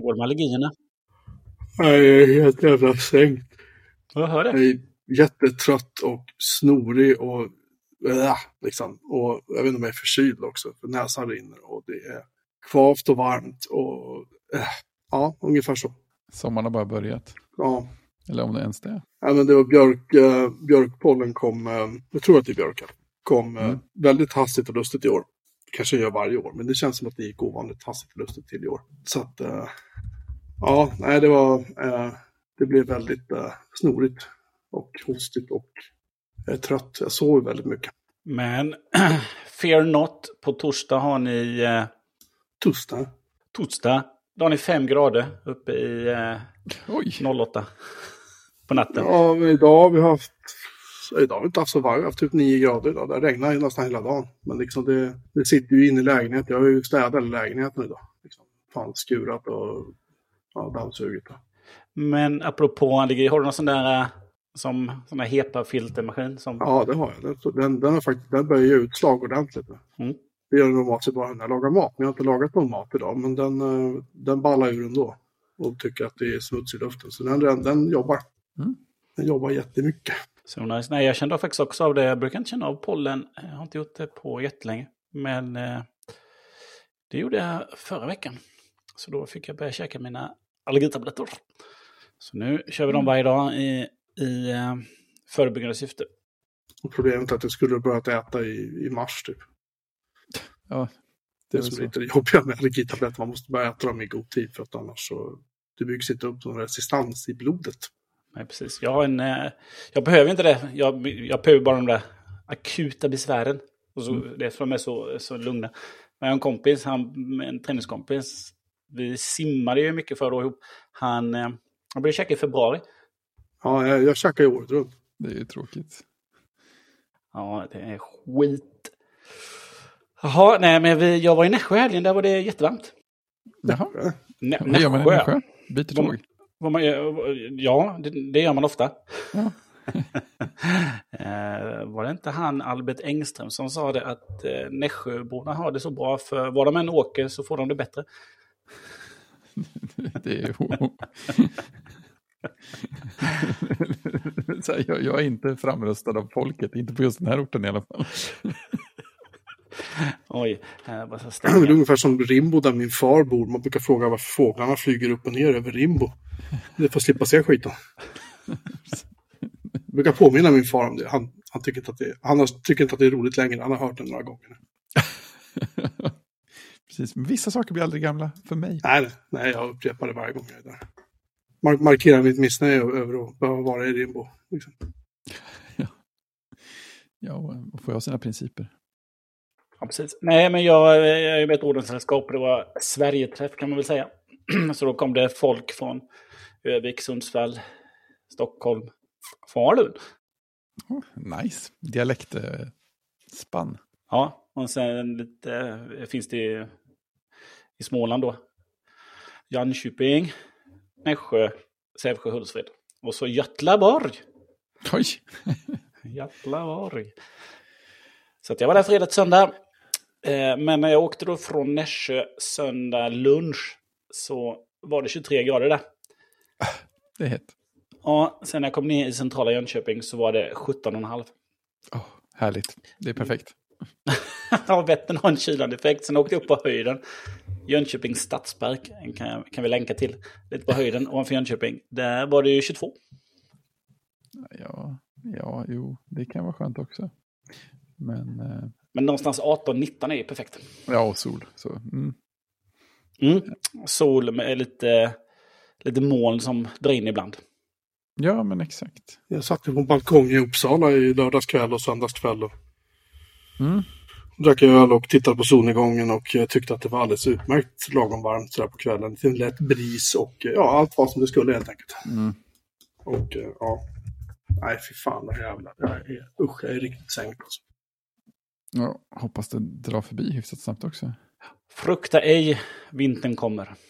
Går det med allergierna? Jag är helt jävla sänkt. Jag hör det. Jag är jättetrött och snorig och äh, liksom. Och jag vet inte om jag är förkyld också, för näsan rinner och det är kvavt och varmt och äh, ja, ungefär så. Sommaren har bara börjat. Ja. Eller om det ens det. Ja, men det var björk, eh, björkpollen kom, eh, jag tror att det är björken, kom eh, Mm. väldigt hastigt och lustigt i år. Kanske gör varje år, men det känns som att det gick ovanligt hastigt och lustigt till i år. Så att, eh, ja, nej, det var, eh, det blev väldigt eh, snorigt och hostigt och jag är trött. Jag sover väldigt mycket. Men fear not, på torsdag har ni... Eh, Torsdag. torsdag, då har ni fem grader uppe i eh, Oj! 08 på natten. Ja, men idag har vi haft, idag har vi inte haft så varmt, vi har haft typ 9 grader idag. Det regnar ju nästan hela dagen. Men liksom det, det sitter ju inne i lägenheten. Jag har ju städat lägenheten idag. Liksom, fan, skurat och ja, dammsugit. Men apropå allergi, har du någon sån där, eh, som, sån där HEPA-filtermaskin? Som, Ja, det har jag. Den, den, har faktiskt, den börjar ge utslag ordentligt. Mm. Det gör den normalt sett bara när jag lagar mat. Men jag har inte lagat någon mat idag. Men den, eh, den ballar ur ändå. Och tycker att det är smuts i luften. Så den, den, den jobbar. Mm. Den jobbar jättemycket. Så nice. Nej, jag kände faktiskt också av det. Jag brukar inte känna av pollen. Jag har inte gjort det på jättelänge. Men eh, det gjorde jag förra veckan. Så då fick jag börja käka mina allergitabletter. Så nu kör vi dem varje dag i, i eh, förebyggande syfte. Och problemet är att jag skulle börjat äta i, i mars typ. Ja, Det är som så. lite jobbiga med allergitabletter, man måste börja äta dem i god tid för att annars så det byggs inte upp någon resistans i blodet. Nej, precis. Jag, har en, eh, jag behöver inte det. Jag, jag behöver bara de där akuta besvären. Och så, Det är för de är så, så lugna. Men en kompis, han, en träningskompis. Vi simmade ju mycket förra året ihop. Han, eh, han började käka i februari. Ja, jag, jag käkar ju året runt. det är ju tråkigt. Ja, det är skit. Jaha, nej men vi, jag var i Nässjö i helgen, där var det jättevarmt. Jaha, Nä, vad gör man i Nässjö? Byter tåg? Man, gör- ja, det, det gör man ofta. Ja. eh, var det inte han Albert Engström som sa det att eh, Nässjöborna har det så bra för var de än åker så får de det bättre. Det är jag är inte framröstad av folket, inte på just den här orten i alla fall. Oj, eh, Det är ungefär som Rimbo där min far bor. Man brukar fråga varför fåglarna flyger upp och ner över Rimbo. Det är för att slippa se skiten. Jag brukar påminna min far om det. Han, han, tycker, inte att det han har, tycker inte att det är roligt längre. Han har hört det några gånger. Precis, men vissa saker blir aldrig gamla för mig. Nej, nej, nej, jag upprepar det varje gång jag är där. Mark markerar mitt missnöje över att behöva vara i Rimbo. Liksom. Ja, och får jag sina principer. Ja, precis. Nej, men jag, jag är med ett ordenssällskap och det var Sverigeträff kan man väl säga. så då kom det folk från Övik, Sundsvall, Stockholm, Falun. Oh, nice, dialektspann. Ja, och sen lite, eh, finns det i, i Småland då. Jönköping, Nässjö, Sävsjö, Hultsfred. Och så Götlaborg. Oj, Götlaborg. Så jag var där fredag till söndag. Eh, Men när jag åkte då från Nässjö söndag lunch så var det 23 grader där. det är hett. Ja, sen när jag kom ner i centrala Jönköping så var det 17,5. Oh, härligt, det är perfekt. Ja, Vättern har en kylande effekt. Sen åkte jag upp på höjden. Jönköpings stadspark kan, kan vi länka till. Lite på höjden ovanför Jönköping. Där var det ju 22. Ja, ja, jo, det kan vara skönt också. Men, eh, Men någonstans 18-19 är ju perfekt. ja, och sol. Så, mm. Mm. Sol med lite, lite moln som drar in ibland. Ja, men exakt. Jag satt på en balkong i Uppsala i lördagskväll och söndagskväll. Och Mm. drack öl och tittade på solnedgången och tyckte att det var alldeles utmärkt lagom varmt sådär på kvällen. Till en lätt bris och ja, allt var som det skulle helt enkelt. Mm. Och eh, ja, nej fy fan det här jävla, jag är, usch jag är riktigt sänkt alltså. Ja, hoppas det drar förbi hyfsat snabbt också. Frukta ej, vintern kommer.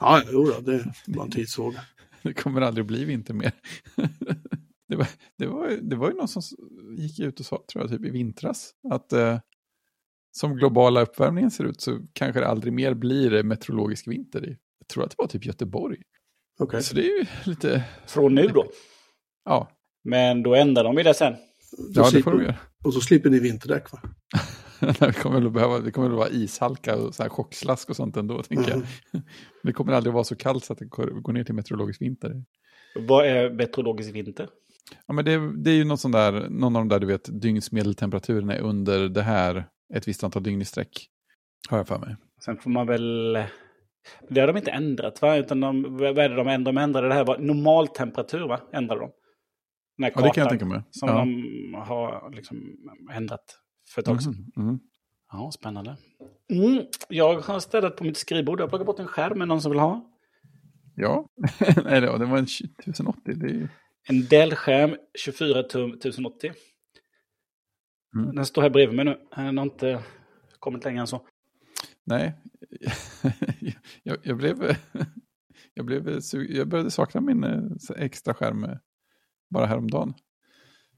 Ja, jo då, det är bara en tidsfråga. Det kommer aldrig bli vinter mer. det, var, det, var, det var ju någon som gick ut och sa, tror jag, typ i vintras, att eh, som globala uppvärmningen ser ut så kanske det aldrig mer blir meteorologisk vinter i tror att det var typ Göteborg. Okej. Så det är ju lite, Från nu då. ja, Men då ändrar de ju det sen. Då ja det får de göra. Och så slipper ni vinterdäck va? det kommer väl att behöva, det kommer väl att vara ishalka och så här chockslask och sånt ändå, tänker Mhm. jag. Det kommer aldrig att vara så kallt så att det går ner till meteorologisk vinter. Vad är meteorologisk vinter? Ja, men det, det är ju någon sån där, någon av de där du vet, dygnsmedeltemperaturen är under det här ett visst antal dygn i sträck. Har jag för mig. Sen får man väl... Det har de inte ändrat va? Utan de, vad är det de ändrade? De ändrade det här, var normaltemperatur va? Ändrade de. Här Ja, det kan jag kartan tänka mig. Som ja. de har liksom ändrat för ett tag sedan. Mhm, mhm. Ja, spännande. Mm, jag har städat på mitt skrivbord. Jag har plockat bort en skärm. Är någon som vill ha? Ja, Nej, det var- det var en 1080. Det är. En Dell-skärm, 24 tum 1080. Mm. Den står här bredvid mig nu. Den har inte kommit längre än så. Nej, jag, jag blev... Jag, blev jag började sakna min eh, extra skärm eh, bara häromdagen.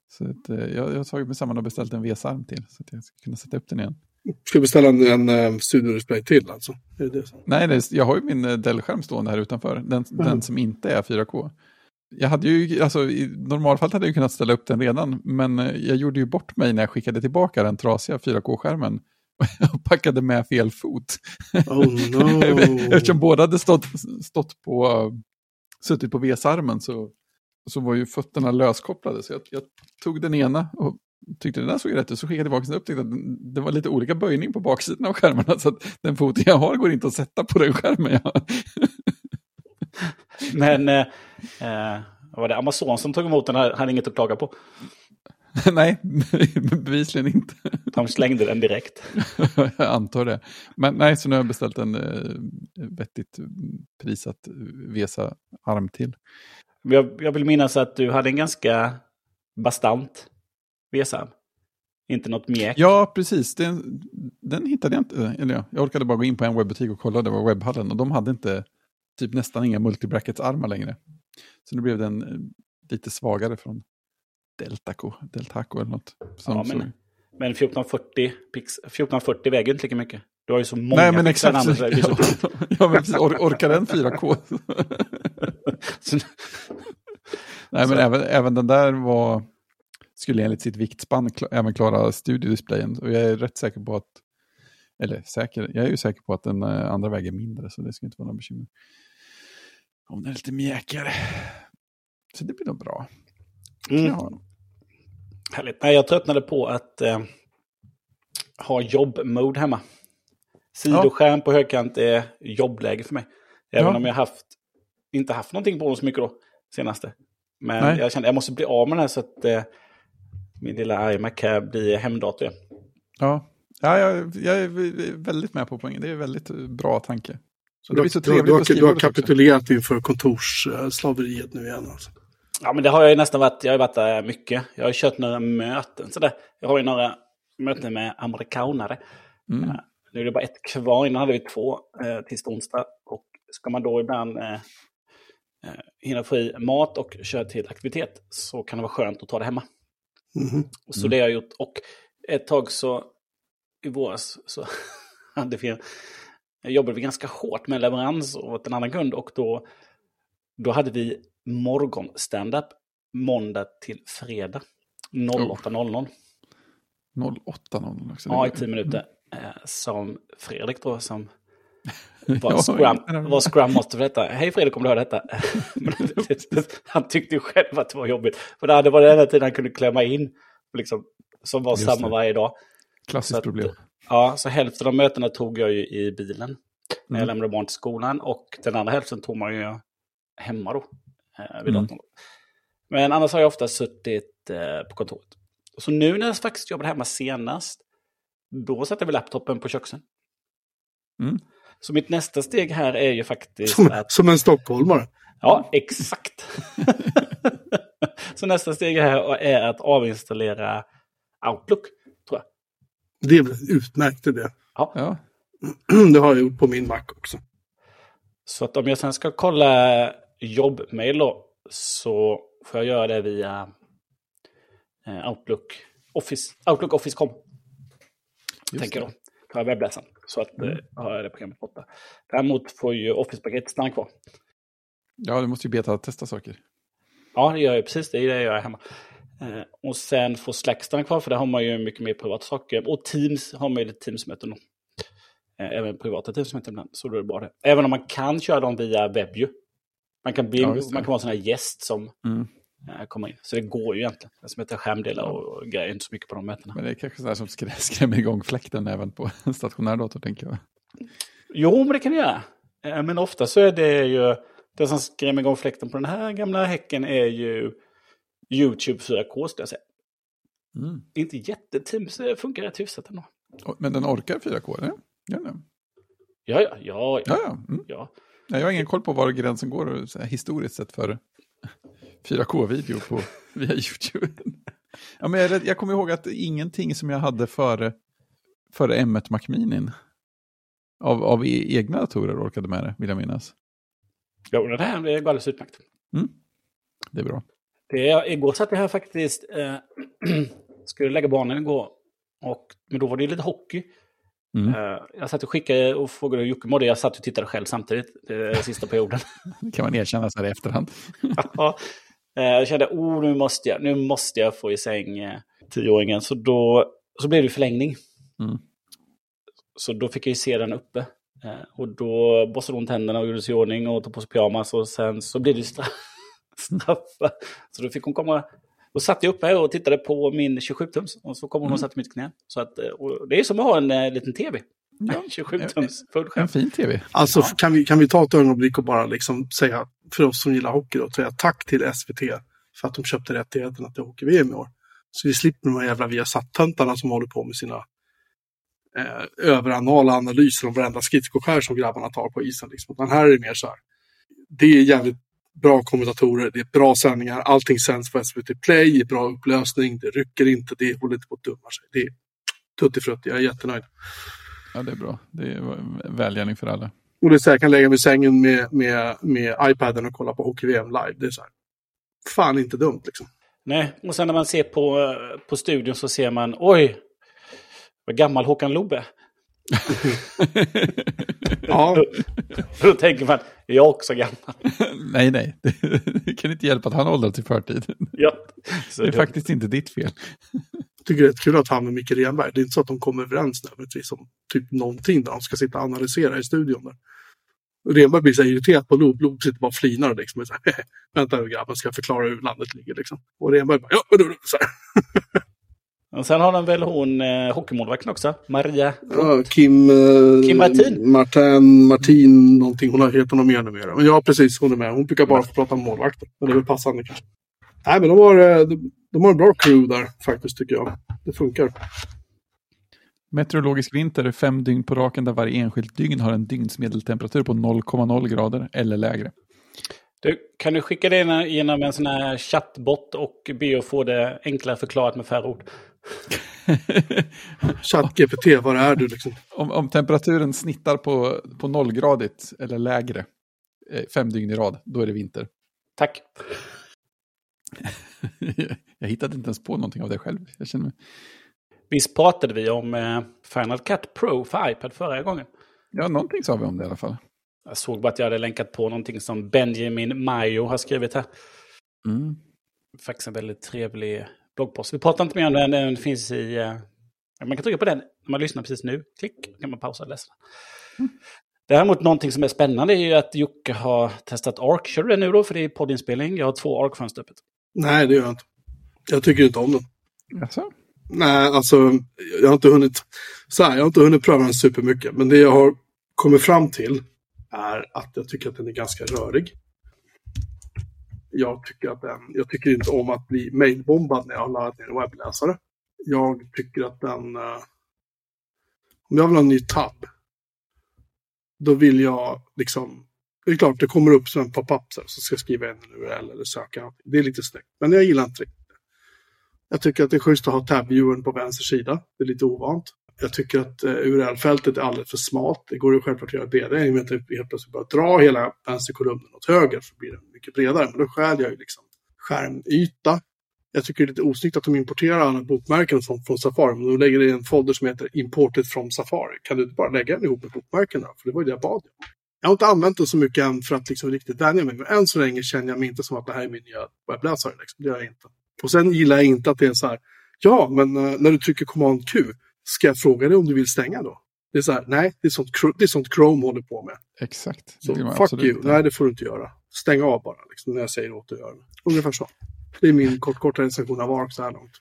Så att, eh, jag, jag har tagit mig samman och beställt en VS-arm till så att jag ska kunna sätta upp den igen. Ska vi beställa en, en eh, studiodisplay till alltså? Är det det? Nej, det, är- jag har ju min eh, Dell-skärm stående här utanför. Den, Mm. den som inte är 4K. Jag hade ju, alltså i normalfallet hade jag kunnat ställa upp den redan, men jag gjorde ju bort mig när jag skickade tillbaka den trasiga 4K-skärmen och packade med fel fot. Oh no! Eftersom båda hade stått, stått på, suttit på VS-armen så, så var ju fötterna löskopplade. Så jag, jag tog den ena och tyckte den där såg rätt ut, så skickade jag tillbaka den och upptäckte att det var lite olika böjning på baksidan av skärmarna. Så att den foten jag har går inte att sätta på den skärmen jag har. Men eh, eh, var det Amazon som tog emot den här? Hade inget att klaga på. Nej, bevisligen inte. De slängde den direkt. jag antar det. Men nej, så nu har jag beställt en eh, vettigt prisat Vesa-arm till. Jag, jag vill minnas att du hade en ganska bastant VSAM. Inte något mjäk. Ja, precis. Den, den hittade jag inte. Eller ja, jag orkade bara gå in på en webbutik och kolla, det var webbhallen. Och de hade inte, typ nästan inga multibrackets-armar längre. Så nu blev den eh, lite svagare från Deltaco, Deltaco eller något. Som Ja, men- Men 1440, pix, 1440 väger inte lika mycket. Du har ju så många Nej, men exakt. Så, dyrt. ja, men precis. Or, orkar den 4K? Nej, men även, även den där var, skulle enligt sitt viktspann kla- även klara studiodisplayen. Och jag är rätt säker på att, eller säker, jag är ju säker på att den eh, andra väger mindre, så det ska inte vara några bekymmer. Om den är lite mjäkigare. Så det blir nog bra. Mm. Ja. Härligt. Nej, jag tröttnade på att eh, ha jobb-mode hemma. Sidoskärm på högkant är jobbläge för mig. Även Ja. om jag haft, inte haft någonting på så mycket då, senaste. Men Nej. jag kände att jag måste bli av med den här så att eh, min lilla iMac här blir hemdator. Ja, ja jag, jag är väldigt med på poängen. Det är en väldigt bra tanke. Så Det du, blir så du, du, trevligt har, på du har också. kapitulerat inför kontorsslaveriet nu igen alltså. Ja, men det har jag ju nästan varit. Jag har varit där mycket. Jag har kört några möten. Sådär. Jag har ju några möten med amerikanare. Mm. Nu är det bara ett kvar. Innan hade vi två eh, tills onsdag. Och ska man då ibland eh, hinna få i mat och köra till aktivitet så kan det vara skönt att ta det hemma. Och Så det har jag gjort. Och ett tag så i våras så hade vi, jag jobbade vi ganska hårt med leverans åt en annan kund. Och då, då hade vi morgon stand-up måndag till fredag. 08.00. 08.00 också. Ja, i tio minuter. Eh, som Fredrik då, som Var, ja, scrum, var Scrum Master för detta. Hej Fredrik, om du hör detta. Han tyckte ju själv att det var jobbigt. För det varit den enda tiden han kunde klämma in. Liksom, som var Just samma det. varje dag. Klassiskt att- problem. Ja, så hälften av mötena tog jag ju i bilen. När jag Mm. lämnade barn till skolan. Och den andra hälften tog man ju hemma då. Eh, vid Mm. Men annars har jag ofta suttit eh, på kontoret. Så nu när jag faktiskt jobbade hemma senast. Då satte vi laptopen på köksön. Mm. Så mitt nästa steg här är ju faktiskt Som, att... som en stockholmare. Ja, exakt. så nästa steg här är att avinstallera Outlook, tror jag. Det är väl utmärkt idé. Ja, Det har jag gjort på min Mac också. Så att om jag sen ska kolla jobbmail då, så får jag göra det via eh, Outlook Office. Outlook Office.com. Tänker det. jag då. Tar jag webbläsaren. Så att Mm. mm. har jag det programmet borta. Däremot får ju Office-paketet stanna kvar. Ja, du måste ju beta-testa saker. Ja, det gör jag precis. Det är det jag gör hemma. Eh, och sen får Slack stanna kvar, för där har man ju mycket mer privata saker. Och Teams har man ju lite Teams-möten. Eh, även privata Teams-möten ibland, så då är det bara det. Även om man kan köra dem via webb ju. Man kan, bli, Ja, man kan vara en sån här gäst som Mm. Eh, kommer in. Så det går ju egentligen. Det som heter skärmdelar och, och grejer, inte så mycket på de mötena. Men det är kanske sådär som skrä- skrämmer igång fläkten även på en stationär dator, tänker jag. Jo, men det kan det göra. Eh, Men ofta så är det ju... Det som skrämmer igång fläkten på den här gamla häcken är ju YouTube 4K, skulle jag säga. Mm. Inte jätteteams, det funkar rätt hyfsat ändå. Men den orkar 4K, eller? Gör den? Ja, ja, ja. ja, Ja. Mm. ja. Nej, Jag har ingen koll på var gränsen går här, historiskt sett för 4K-video på, via YouTube. Ja, men jag, jag kommer ihåg att ingenting som jag hade före, före M1 Mac Minin av, av e- egna datorer orkade med det, vill jag minnas. Jo, det här det går alldeles utmärkt. Det är bra. Det är, igår satt jag här faktiskt, eh, skulle lägga barnen igår. Och, men då var det lite hockey. Mm. Eh, jag satt och skickade och frågade hur Jocke mådde. Jag satt och tittade själv samtidigt, eh, sista perioden. Det kan man erkänna så här i efterhand. ja. Eh, jag kände, oh, nu måste jag, nu måste jag få i säng eh, tioåringen. Så då så blev det förlängning. Mm. Så då fick jag ju se den uppe. Eh, och då borstade hon tänderna och gjorde sig i ordning och tog på sig pyjamas. Och sen så blev det straff, straffar. Så då fick hon komma. Då satt jag uppe och tittade på min 27-tums. Och så kom hon Mm. och satte mitt knä. Så att, och det är som att ha en liten tv. Ja, 27-tums fullskärm. en fin tv. Alltså Ja. kan, vi, kan vi ta ett ögonblick och bara liksom säga, för oss som gillar hockey då, säga tack till SVT för att de köpte rättigheterna till hockey-VM i år. Så vi slipper de här jävla Viasat-töntarna som håller på med sina eh, överanala analyser om varenda skridskoskär som grabbarna tar på isen. Liksom. Utan här är det mer så här. Det är jävligt bra kommentatorer, det är bra sändningar, allting sänds på SVT Play i bra upplösning, det rycker inte, det håller inte på att dumma sig. Det är tuttifrutti, jag är jättenöjd. Ja, det är bra. Det är välgärning för alla. Och det är så här, jag kan lägga mig i sängen med, med, med iPaden och kolla på Hockey-VM live. Det är så här. Fan inte dumt liksom. Nej, och sen när man ser på, eh, på studion så ser man, oj, vad gammal Håkan Loob är. Ja, Då tänker man, är jag också gammal? nej, nej. Det kan inte hjälpa att han åldrats i förtid. Ja. Det är dumt. faktiskt inte ditt fel. Jag tycker det är kul att han med Micke Renberg. Det är inte så att de kommer överens nödvändigtvis om typ någonting där de ska sitta och analysera i studion. Där. Och Renberg blir så irriterad på Loop. Loop sitter bara och flinar liksom. Och så här, Vänta nu grabben, ska jag förklara hur landet ligger liksom. Och Renberg bara, ja, vadå? Så här. Och sen har de väl hon eh, hockeymålvakten också, Maria. Ja, Kim, eh, Kim Martin. Martin, Martin, någonting. Hon har heter något mer numera. Men ja, precis. Hon är med. Hon brukar bara få prata om målvakter. Men det är väl passande kanske. Nej, men de har, eh, de, de har en bra crew där faktiskt tycker jag. Det funkar. Meteorologisk vinter är fem dygn på raken där varje enskilt dygn har en dygnsmedeltemperatur på 0,0 grader eller lägre. Du, kan du skicka det genom en sån här chattbot och be att få det enklare förklarat med färre ord? ChatGPT, vad är du liksom? om, om temperaturen snittar på, på nollgradigt eller lägre eh, fem dygn i rad, då är det vinter. Tack. jag hittade inte ens på någonting av det själv. Jag känner mig... Visst pratade vi om eh, Final Cut Pro för iPad förra gången? Ja, någonting sa vi om det i alla fall. Jag såg bara att jag hade länkat på någonting som Benjamin Mayo har skrivit här. Mm. Faktiskt en väldigt trevlig bloggpost. Vi pratar inte mer om den, den finns i... eh, man kan trycka på den när man lyssnar precis nu. Klick, kan man pausa och läsa. Däremot någonting som är spännande är ju att Jocke har testat ARC. Kör du det nu då? För det är poddinspelning. Jag har två ARC-fönster öppet. Nej, det gör jag inte. Jag tycker inte om den. Jaså? Nej, alltså jag har inte hunnit, så här, jag har inte hunnit pröva den supermycket. Men det jag har kommit fram till är att jag tycker att den är ganska rörig. Jag tycker, att den, jag tycker inte om att bli mailbombad när jag har laddat ner en webbläsare. Jag tycker att den... eh, om jag vill ha en ny tab, då vill jag liksom... Det är klart, det kommer upp som en pop-up så, ska jag skriva en URL eller söka. Det är lite snyggt, men jag gillar inte det. Jag tycker att det är schysst att ha tab-viewern på vänster sida. Det är lite ovant. Jag tycker att eh, URL-fältet är alldeles för smalt. Det går ju självklart att göra bredare Jag vet inte, helt plötsligt bara dra hela vänsterkolumnen åt höger så blir den mycket bredare. Men då skär jag ju liksom skärmyta. jag tycker det är lite osnyggt att de importerar alla bokmärken från Safari. Men de lägger det i en folder som heter Imported from Safari. Kan du inte bara lägga den ihop med bokmärkena? För det var ju det jag bad om. Jag har inte använt den så mycket än för att liksom riktigt vänja mig. Men än så länge känner jag mig inte som att det här är min nya webbläsare. Liksom. Det gör jag inte. Och sen gillar jag inte att det är så här. Ja, men uh, när du trycker Command Q, ska jag fråga dig om du vill stänga då? Det är så här, nej, det är sånt, det är sånt Chrome håller på med. Exakt. Så fuck you, nej det får du inte göra. Stäng av bara, liksom, när jag säger åt dig att göra det. Ungefär så. Det är min kort, korta recension av ARC så här långt.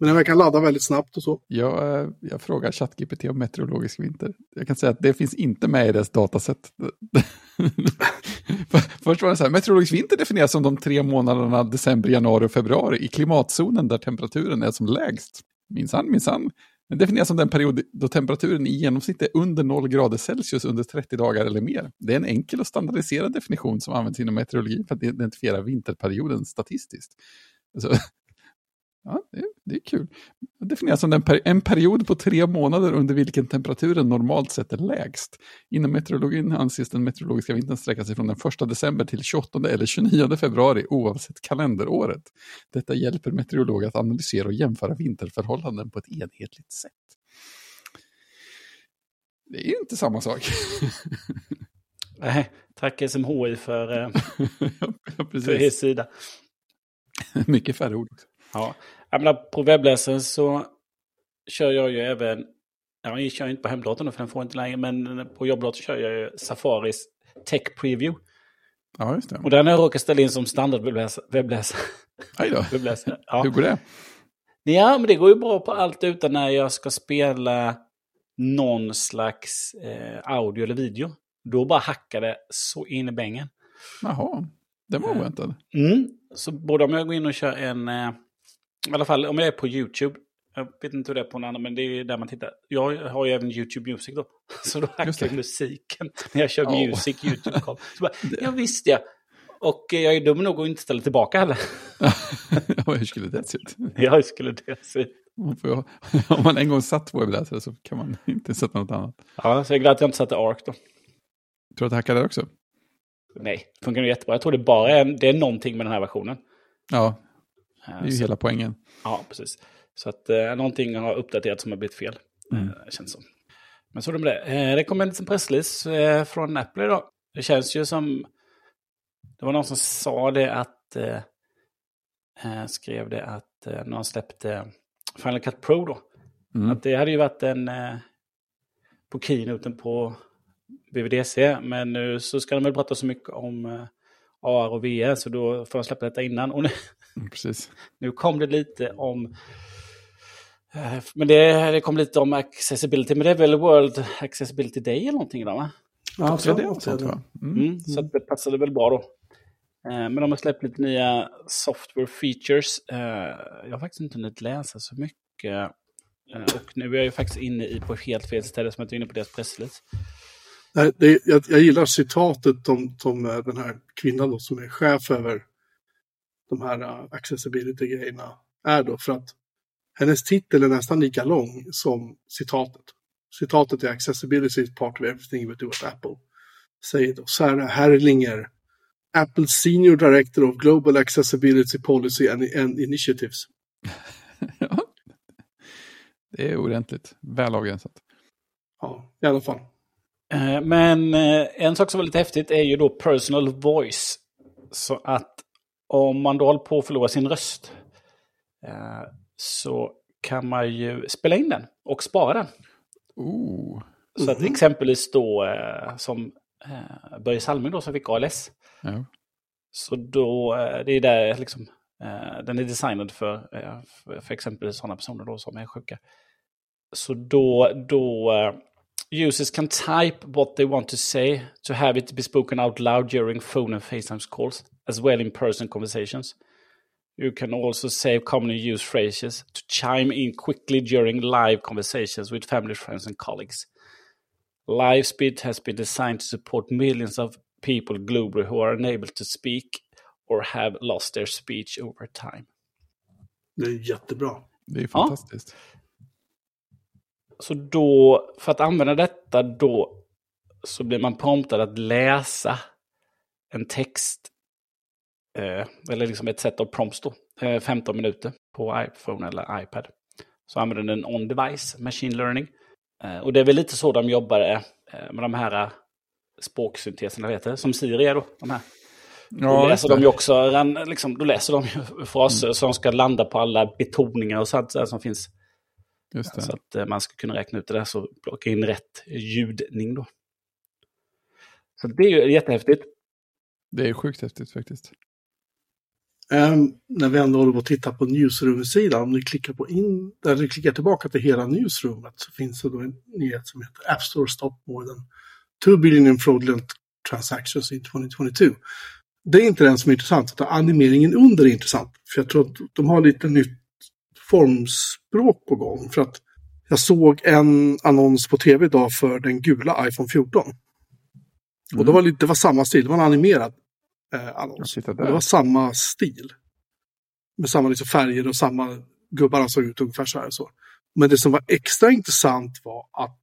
Men den verkar ladda väldigt snabbt och så. Jag, eh, jag frågar ChatGPT om meteorologisk vinter. Jag kan säga att det finns inte med i dess dataset. Först var det så här, meteorologisk vinter definieras som de tre månaderna december, januari och februari i klimatzonen där temperaturen är som lägst. Minsann, minsann. Den definieras som den period då temperaturen i genomsnitt är under 0 grader Celsius under 30 dagar eller mer. Det är en enkel och standardiserad definition som används inom meteorologi för att identifiera vinterperioden statistiskt. Alltså, ja, det, det, är kul. Det definieras som per en period på tre månader under vilken temperaturen normalt sett är lägst. Inom meteorologin anses den meteorologiska vintern sträcka sig från den 1 december till 28 eller 29 februari oavsett kalenderåret. Detta hjälper meteorologer att analysera och jämföra vinterförhållanden på ett enhetligt sätt. Det är inte samma sak. Nej, tack SMHI för, eh, ja, för er sida. Mycket färre ord också. Ja, jag menar, på webbläsaren så kör jag ju även, ja, jag kör inte på hemdatorn för den får inte längre, men på jobbdatorn kör jag ju Safaris Tech Preview. Ja, just det. Och den har jag råkat ställa in som standard webbläsare. Aj då. webbläsare. Ja. Hur går det? Ja, men det går ju bra på allt utan när jag ska spela någon slags eh, audio eller video. Då bara hackar det så in i bängen. Jaha, det var oväntad. Mm. Så både om jag går in och kör en, eh, i alla fall om jag är på YouTube, jag vet inte hur det är på en annan, men det är där man tittar. Jag har ju även YouTube Music då. Så då hackar jag musiken när jag kör oh. Music, YouTube. Så bara, ja visst ja. Och jag är dum nog att inte ställa tillbaka heller. ja, hur skulle det se ut? Ja, hur skulle det se ut? Om man en gång satt webbläsare så kan man inte sätta något annat. Ja, så jag är glad att jag inte satte ARC då. Tror du att det hackar där också? Nej, det funkar nog jättebra. Jag tror det bara är, det är någonting med den här versionen. Ja, det är ju så, hela poängen. Ja, precis. Så att eh, någonting har uppdaterats som har blivit fel. Mm. Eh, känns som. Men så är det med det. Eh, det kom en liten pressrelease eh, från Apple idag. Det känns ju som... Det var någon som sa det att... Eh, eh skrev det att eh, de släppte Final Cut Pro då. Mm. Att det hade ju varit en... Eh, på keynoten på BVDC. Men nu så ska de väl prata så mycket om eh, AR och VR så då får de släppa detta innan. Och nu, Precis. nu kom det lite om eh, men det, det kom lite om accessibility, men det är väl World Accessibility Day eller någonting idag va? Ja, så det är sånt va? Mm. Mm, så det passade väl bra då. Eh, men de har släppt lite nya software features. Jag har faktiskt inte hunnit läsa så mycket. Och nu är jag ju faktiskt inne i på helt fel ställe som jag är inne på deras pressrelease. Det, jag, jag gillar citatet om, om eh, den här kvinnan då, som är chef över de här uh, accessibility-grejerna är då för att hennes titel är nästan lika lång som citatet. Citatet är Accessibility is part of everything we do at Apple. Säger då Sarah Herrlinger, Apple Senior Director of Global Accessibility Policy and, and Initiatives. ja, det är ordentligt. Väl avgränsat. Ja, i alla fall. Eh, men eh, en sak som är lite häftigt är ju då personal voice. Så att om man då håller på att förlora sin röst eh, så kan man ju spela in den och spara den. Ooh. Så att exempelvis då som Börje Salming då som fick ALS. Ja. Så då, det är där liksom, den är designad för, för exempelvis sådana personer då som är sjuka. Så då, då users can type what they want to say to have it be spoken out loud during phone and FaceTime calls, as well in person conversations. You can also save commonly used phrases to chime in quickly during live conversations with family, friends, and colleagues. LiveSpeed has been designed to support millions of people globally who are unable to speak or have lost their speech over time. Det är jättebra. Det är fantastiskt. Ja. Så då, för att använda detta då, så blir man promptad att läsa en text. Eh, eller liksom ett sätt av prompts då. eh, 15 minuter på iPhone eller iPad. Så använder den on-device machine learning. Eh, och det är väl lite så de jobbar eh, med de här eh, språksynteserna, heter det, som Siri är då. De här. Då läser de ju också, liksom, då läser de ju fraser som ska landa på alla betoningar och sånt som finns. Just det. Så att eh, man ska kunna räkna ut det där, så plocka in rätt ljudning då. Så det är ju jättehäftigt. det är sjukt häftigt faktiskt. Ehm, när vi ändå håller på att titta på Newsroom-sidan, om ni klickar, på in, där ni klickar tillbaka till hela Newsroomet så finns det då en nyhet som heter App Store Stop More than 2 billion in fraudulent transactions in 2022. Det är inte den som är intressant, utan animeringen under är intressant. För jag tror att de har lite nytt formspråk på gång. För att jag såg en annons på tv idag för den gula iPhone 14. Och det var, lite, det var samma stil, det var en animerad eh, annons. Det var samma stil. Med samma liksom färger och samma gubbarna såg ut ungefär så här. Så. Men det som var extra intressant var att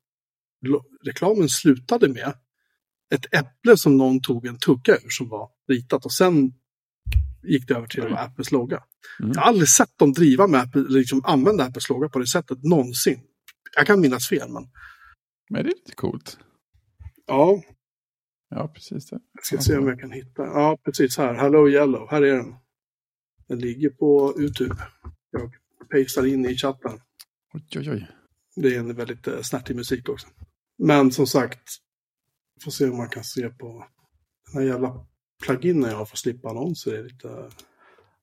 reklamen slutade med ett äpple som någon tog en tugga ur som var ritat och sen gick det över till att vara Apples logga. Mm. Jag har aldrig sett dem driva med Apple, liksom använda Apples logga på det sättet någonsin. Jag kan minnas fel, men Men det är lite coolt. ja, Ja, precis det. jag ska se om jag kan hitta. Ja, precis här. Hello Yellow, här är den. Den ligger på YouTube. Jag pastar in i chatten. Oj, oj, oj. Det är en väldigt eh, snärtig musik också. Men som sagt, får se om man kan se på den här jävla pluginen jag har för att slippa annonser. Är lite...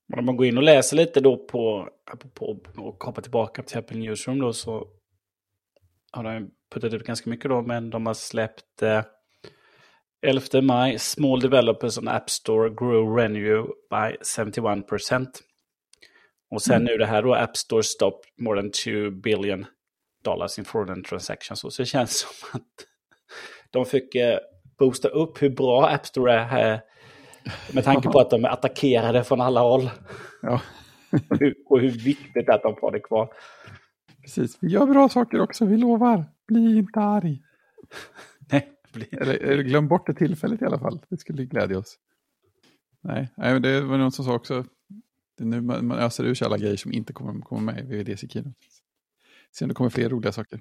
Men om man går in och läser lite då på, på och kopplar tillbaka till Apple Newsroom då så har de puttat ut ganska mycket då, men de har släppt eh, 11 maj, Small Developers on App Store grew revenue by 71%. Och sen nu det här då, App Store stop more than 2 billion dollars in fraudulent transactions. Så det känns som att de fick eh, boosta upp hur bra App Store är här. Med tanke på att de är attackerade från alla håll. Ja, Och hur, viktigt det är att de får det kvar. precis. Vi gör bra saker också, vi lovar. Bli inte arg. Nej, blir- Eller, eller glöm bort det tillfället i alla fall. Det skulle glädja oss. Nej, nej men det var någon som sa också. Det är nu man, man öser ur sig alla grejer som inte kommer komma med i VVDC Keynote. Se om det kommer fler roliga saker.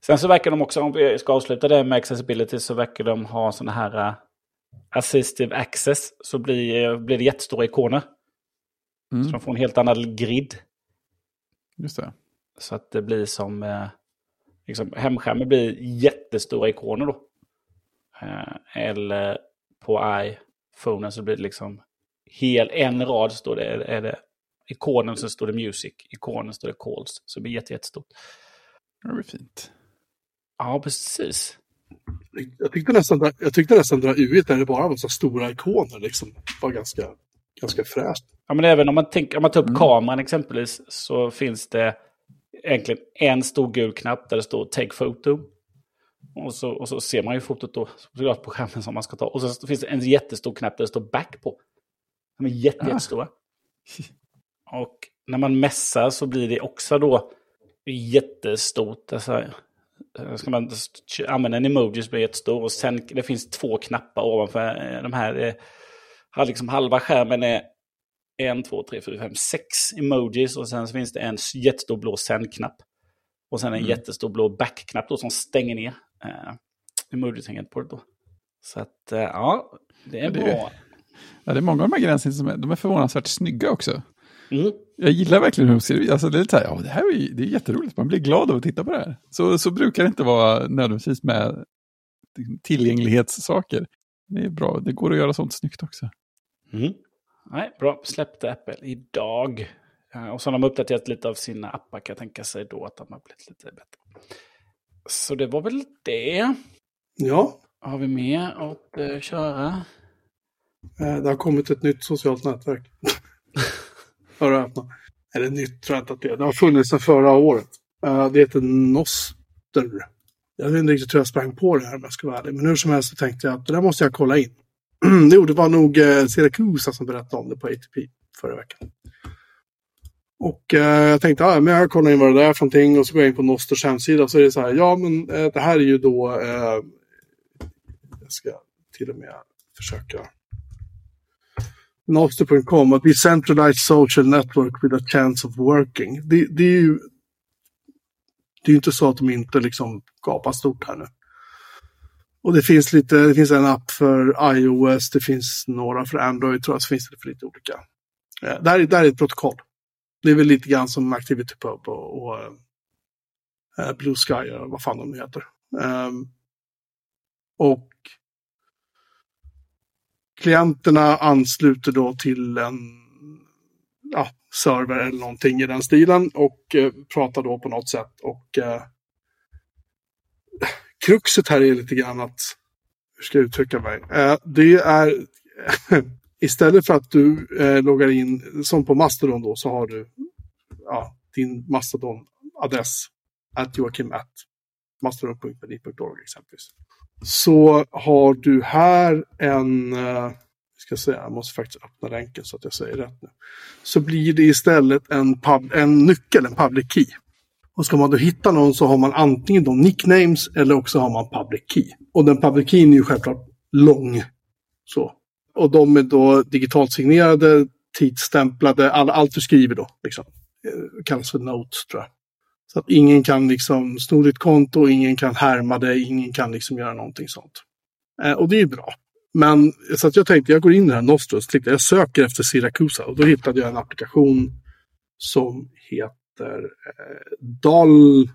Sen så verkar de också, om vi ska avsluta det med accessibility, så verkar de ha sådana här uh, assistive access. Så blir, blir det jättestora ikoner. Mm, Så de får en helt annan grid. just det. Så att det blir som, eh, liksom, hemskärmen blir jättestora ikoner då. Eh, eller på iPhone så blir det liksom hel, en rad står det, är det ikonen så står det music, ikonen står det calls. Så det blir jätte, jättestort. Det blir fint. Ja, precis. Jag tyckte nästan, jag tyckte nästan dra UI där det bara var så stora ikoner. Liksom. Det var ganska, ganska fräscht. Ja, men även om man, tänker, om man tar upp Mm. kameran exempelvis så finns det egentligen en stor gul knapp där det står Take Photo. Och så, och så ser man ju fotot då såklart på skärmen som man ska ta. Och så finns det en jättestor knapp där det står Back på. De är jätte, Ah. jättestora. Och när man mässar så blir det också då jättestort. Alltså, ska man använda en emoji så blir det jättestor. Och sen det finns två knappar ovanför eh, de här. eh, liksom halva skärmen är en, två, tre, fyra, fem, sex emojis. Och sen så finns det en jättestor blå sändknapp. Och sen en Mm. jättestor blå backknapp då som stänger ner eh, emoji-tangentbordet då. Så att eh, ja, det är det är- bra. Ja, det är många av de här gränserna som är, de är förvånansvärt snygga också. Mm. Jag gillar verkligen hur de ser ut. Alltså, det är lite så här, ja, det här är, ju- det är jätteroligt. Man blir glad av att titta på det här. Så, så brukar det inte vara nödvändigtvis med tillgänglighetssaker. Det är bra. Det går att göra sånt snyggt också. Mm. Nej, bra. Släppte Apple idag. Och så har de uppdaterat lite av sina appar kan jag tänka sig då att de har blivit lite bättre. Så det var väl det. Ja, Har vi mer att eh, köra? eh, det har kommit ett nytt socialt nätverk. Förra öppna. Eller nytt tror jag inte att det är. Det har funnits sedan förra året. Eh, det heter Noster. Jag vet inte riktigt hur jag sprang på det här om jag ska vara ärlig. Men hur som helst så tänkte jag att det där måste jag kolla in. jo, det var nog eh, Siracusa som berättade om det på ATP förra veckan. Och eh, jag tänkte, att men jag kollar in vad det där är för någonting och så går jag in på Nosters hemsida så är det så här, ja men eh, det här är ju då, eh, jag ska till och med försöka Noster.com, a decentralized social network with a chance of working. Det, det är ju det är inte så att de inte liksom gapar stort här nu. Och det finns lite, det finns en app för iOS, det finns några för Android, tror jag, så finns det för lite olika. Det, här, det här är ett protokoll. Det är väl lite grann som ActivityPub och, och uh, Blue Sky, eller vad fan de heter. Um, och klienterna ansluter då till en ja, server eller någonting i den stilen och eh, pratar då på något sätt. Och eh, kruxet här är lite grann att, hur ska jag uttrycka mig? Eh, det är istället för att du eh, loggar in, som på Mastodon då, så har du ja, din Mastodon-adress, at joakim at exempelvis. Så har du här en, eh, ska säga, jag måste faktiskt öppna länken så att jag säger rätt nu. Så blir det istället en, pub, en nyckel, en public key. Och ska man då hitta någon så har man antingen de nicknames eller också har man public key. Och den public keyn är ju självklart lång. Så. Och de är då digitalt signerade, tidsstämplade, all, allt du skriver då. Liksom. Eh, kallas för notes tror jag. Så att ingen kan liksom sno ditt konto, ingen kan härma dig, ingen kan liksom göra någonting sånt. Eh, och det är ju bra. Men så att jag tänkte, jag går in i det här Nostros, tänkte jag söker efter Siracusa och då hittade jag en applikation som heter eh, Dal...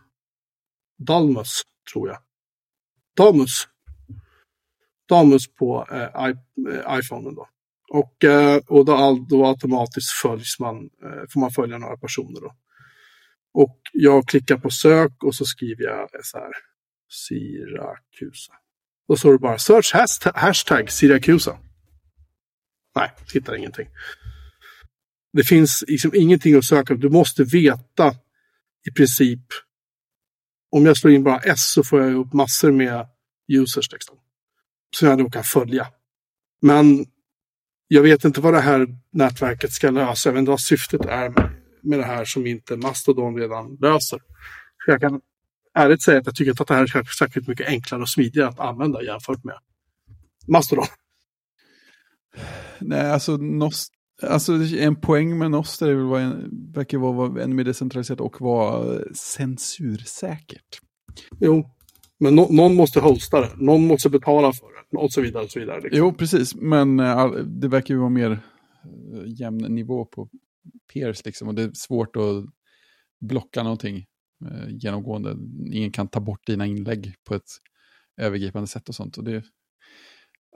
Dalmus, tror jag. Damus. Damus på eh, eh iPhone då. Och, eh, och då, då automatiskt följs man, eh, får man följa några personer då. Och jag klickar på sök och så skriver jag så här. Siracusa. Då står det bara search hashtag, hashtag Siracusa. Nej, hittar ingenting. Det finns liksom ingenting att söka Du måste veta i princip. Om jag slår in bara S så får jag upp massor med users. Liksom, som jag då kan följa. Men jag vet inte vad det här nätverket ska lösa. Jag vet inte vad syftet är med, med det här som inte Mastodon redan löser. Så jag kan ärligt säga att jag tycker att det här är särskilt mycket enklare och smidigare att använda jämfört med Mastodon. Nej, alltså, nost alltså en poäng med Noster är väl vad en, verkar vara ännu mer decentraliserat och vara censursäkert. Jo, men no någon måste hosta det, någon måste betala för det och så vidare. Och så vidare liksom. Jo, precis, men äh, det verkar ju vara mer äh, jämn nivå på peers liksom och det är svårt att blocka någonting eh, genomgående. Ingen kan ta bort dina inlägg på ett övergripande sätt och sånt. Och det,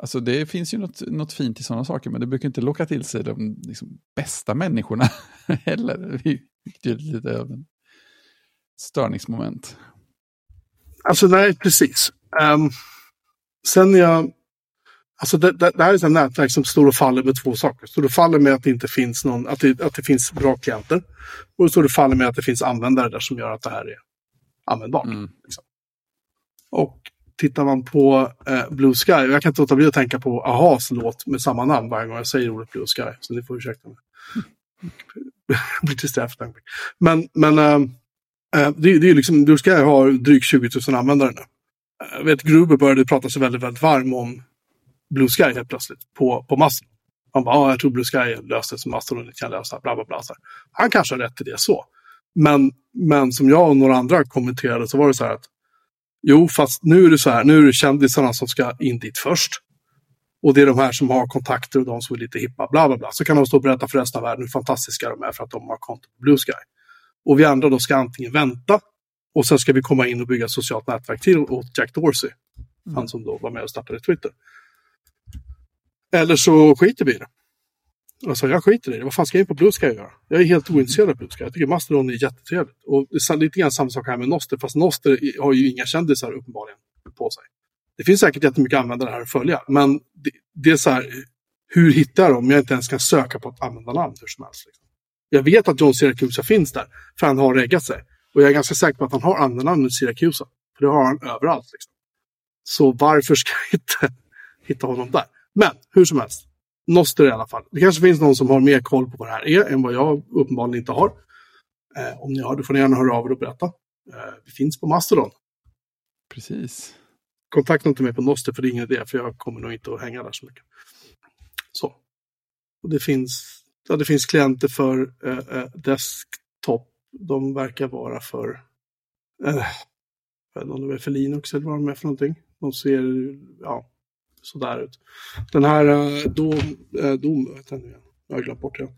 alltså det finns ju något, något fint i sådana saker, men det brukar inte locka till sig de liksom, bästa människorna heller. Det är lite av en störningsmoment. Alltså nej, precis. Um, sen jag Alltså det, det, det, här är ett nätverk som står och faller med två saker. Står och faller med att det inte finns någon, att det, att det finns bra klienter. Och står och faller med att det finns användare där som gör att det här är användbart. Mm. Liksom. Och tittar man på eh, Blue Sky, och jag kan inte låta bli att tänka på Ahas låt med samma namn varje gång jag säger ordet Blue Sky. Så ni får ursäkta mig. blir till eftertanke. Men, men äh, det, det är liksom, Blue Sky har drygt 20 000 användare nu. Jag vet, Gruber började prata sig väldigt, väldigt varm om Blue Sky helt plötsligt på, på Mastodon. Han bara, ah, jag tror Blue Sky löste som Mastodon kan lösa, bla bla bla. Han kanske har rätt i det så. Men, men som jag och några andra kommenterade så var det så här att jo, fast nu är det så här, nu är det kändisarna som ska in dit först. Och det är de här som har kontakter och de som är lite hippa, bla bla bla. Så kan de stå och berätta för resten av världen hur fantastiska de är för att de har konto på Blue Sky. Och vi andra då ska antingen vänta och sen ska vi komma in och bygga ett socialt nätverk till åt Jack Dorsey. Mm. Han som då var med och startade Twitter. Eller så skiter vi i det. Alltså jag skiter i det. Vad fan ska jag in på Blue Sky göra? Jag är helt ointresserad av Blue Sky. Jag tycker Mastodon är jättetrevligt. Och det är lite grann samma sak här med Noster. Fast Noster har ju inga kändisar uppenbarligen på sig. Det finns säkert jättemycket användare här att följa. Men det, det är så här, hur hittar jag dem om jag inte ens kan söka på ett användarnamn hur som helst? Liksom. Jag vet att John Siracusa finns där, för han har reggat sig. Och jag är ganska säker på att han har användarnamnet Siracusa. För det har han överallt. Liksom. Så varför ska jag inte hitta honom där? Men hur som helst. Noster i alla fall. Det kanske finns någon som har mer koll på vad det här är än vad jag uppenbarligen inte har. Eh, om ni har det får ni gärna höra av er och berätta. Eh, vi finns på Mastodon. Precis. Kontakta inte mig på Noster för det är ingen idé för jag kommer nog inte att hänga där så mycket. Så. Och det finns, ja, det finns klienter för eh, eh, desktop. De verkar vara för, eh, jag vet inte om de är för Linux eller vad de är för någonting. De ser, ja, sådär ut. Den här eh, Dom, eh, Dom, den? Jag har glömt bort det.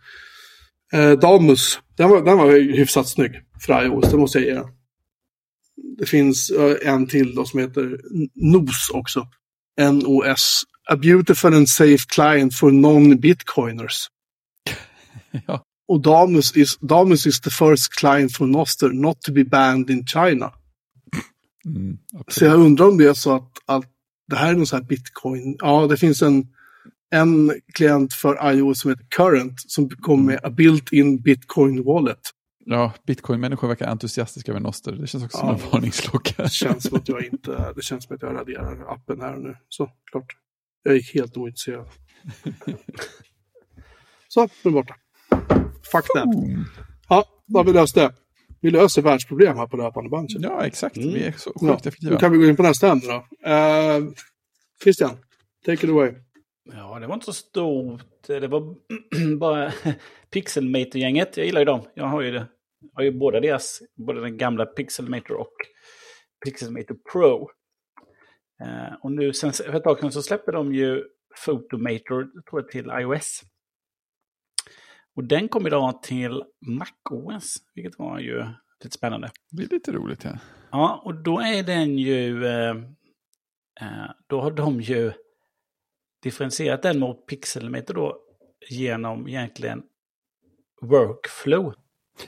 Eh, Damus, den var, den var hyfsat snygg för iOS, det måste jag ge den. Det finns en till då som heter NOS också. NOS. A beautiful and safe client for non-bitcoiners. Ja. Och Damus is, Damus is the first client for Noster not to be banned in China. Mm, Så absolut. jag undrar om det är så att, att det här är någon sån här bitcoin. Ja, det finns en, en klient för iOS som heter Current som kommer med a built-in bitcoin wallet. Ja, bitcoin-människor verkar entusiastiska över Noster. Det känns också Ja. som en varningsklocka. Det känns som att jag inte, det känns som att jag raderar appen här nu. Så, klart. Jag är helt ointresserad. Så, nu är borta. Fuck that. Boom. Ja, då har vi löst det. Vi löser världsproblem här på löpande band. jag. Ja, exakt. Mm. Vi är så Ja, sjukt då effektiva. kan vi gå in på nästa ämne då. Uh, Christian, take it away. Ja, det var inte så stort. Det var bara Pixelmator-gänget. Jag gillar ju dem. Jag har ju, det. Jag har ju båda deras, både den gamla Pixelmator och Pixelmator Pro. Eh, och nu sen för ett tag sedan så släpper de ju Photomator tror jag, till iOS. Och den kom idag till MacOS, vilket var ju lite spännande. Det är lite roligt. Ja. Ja, och då är den ju... Eh, eh, då har de ju differentierat den mot Pixelmeter då genom egentligen workflow.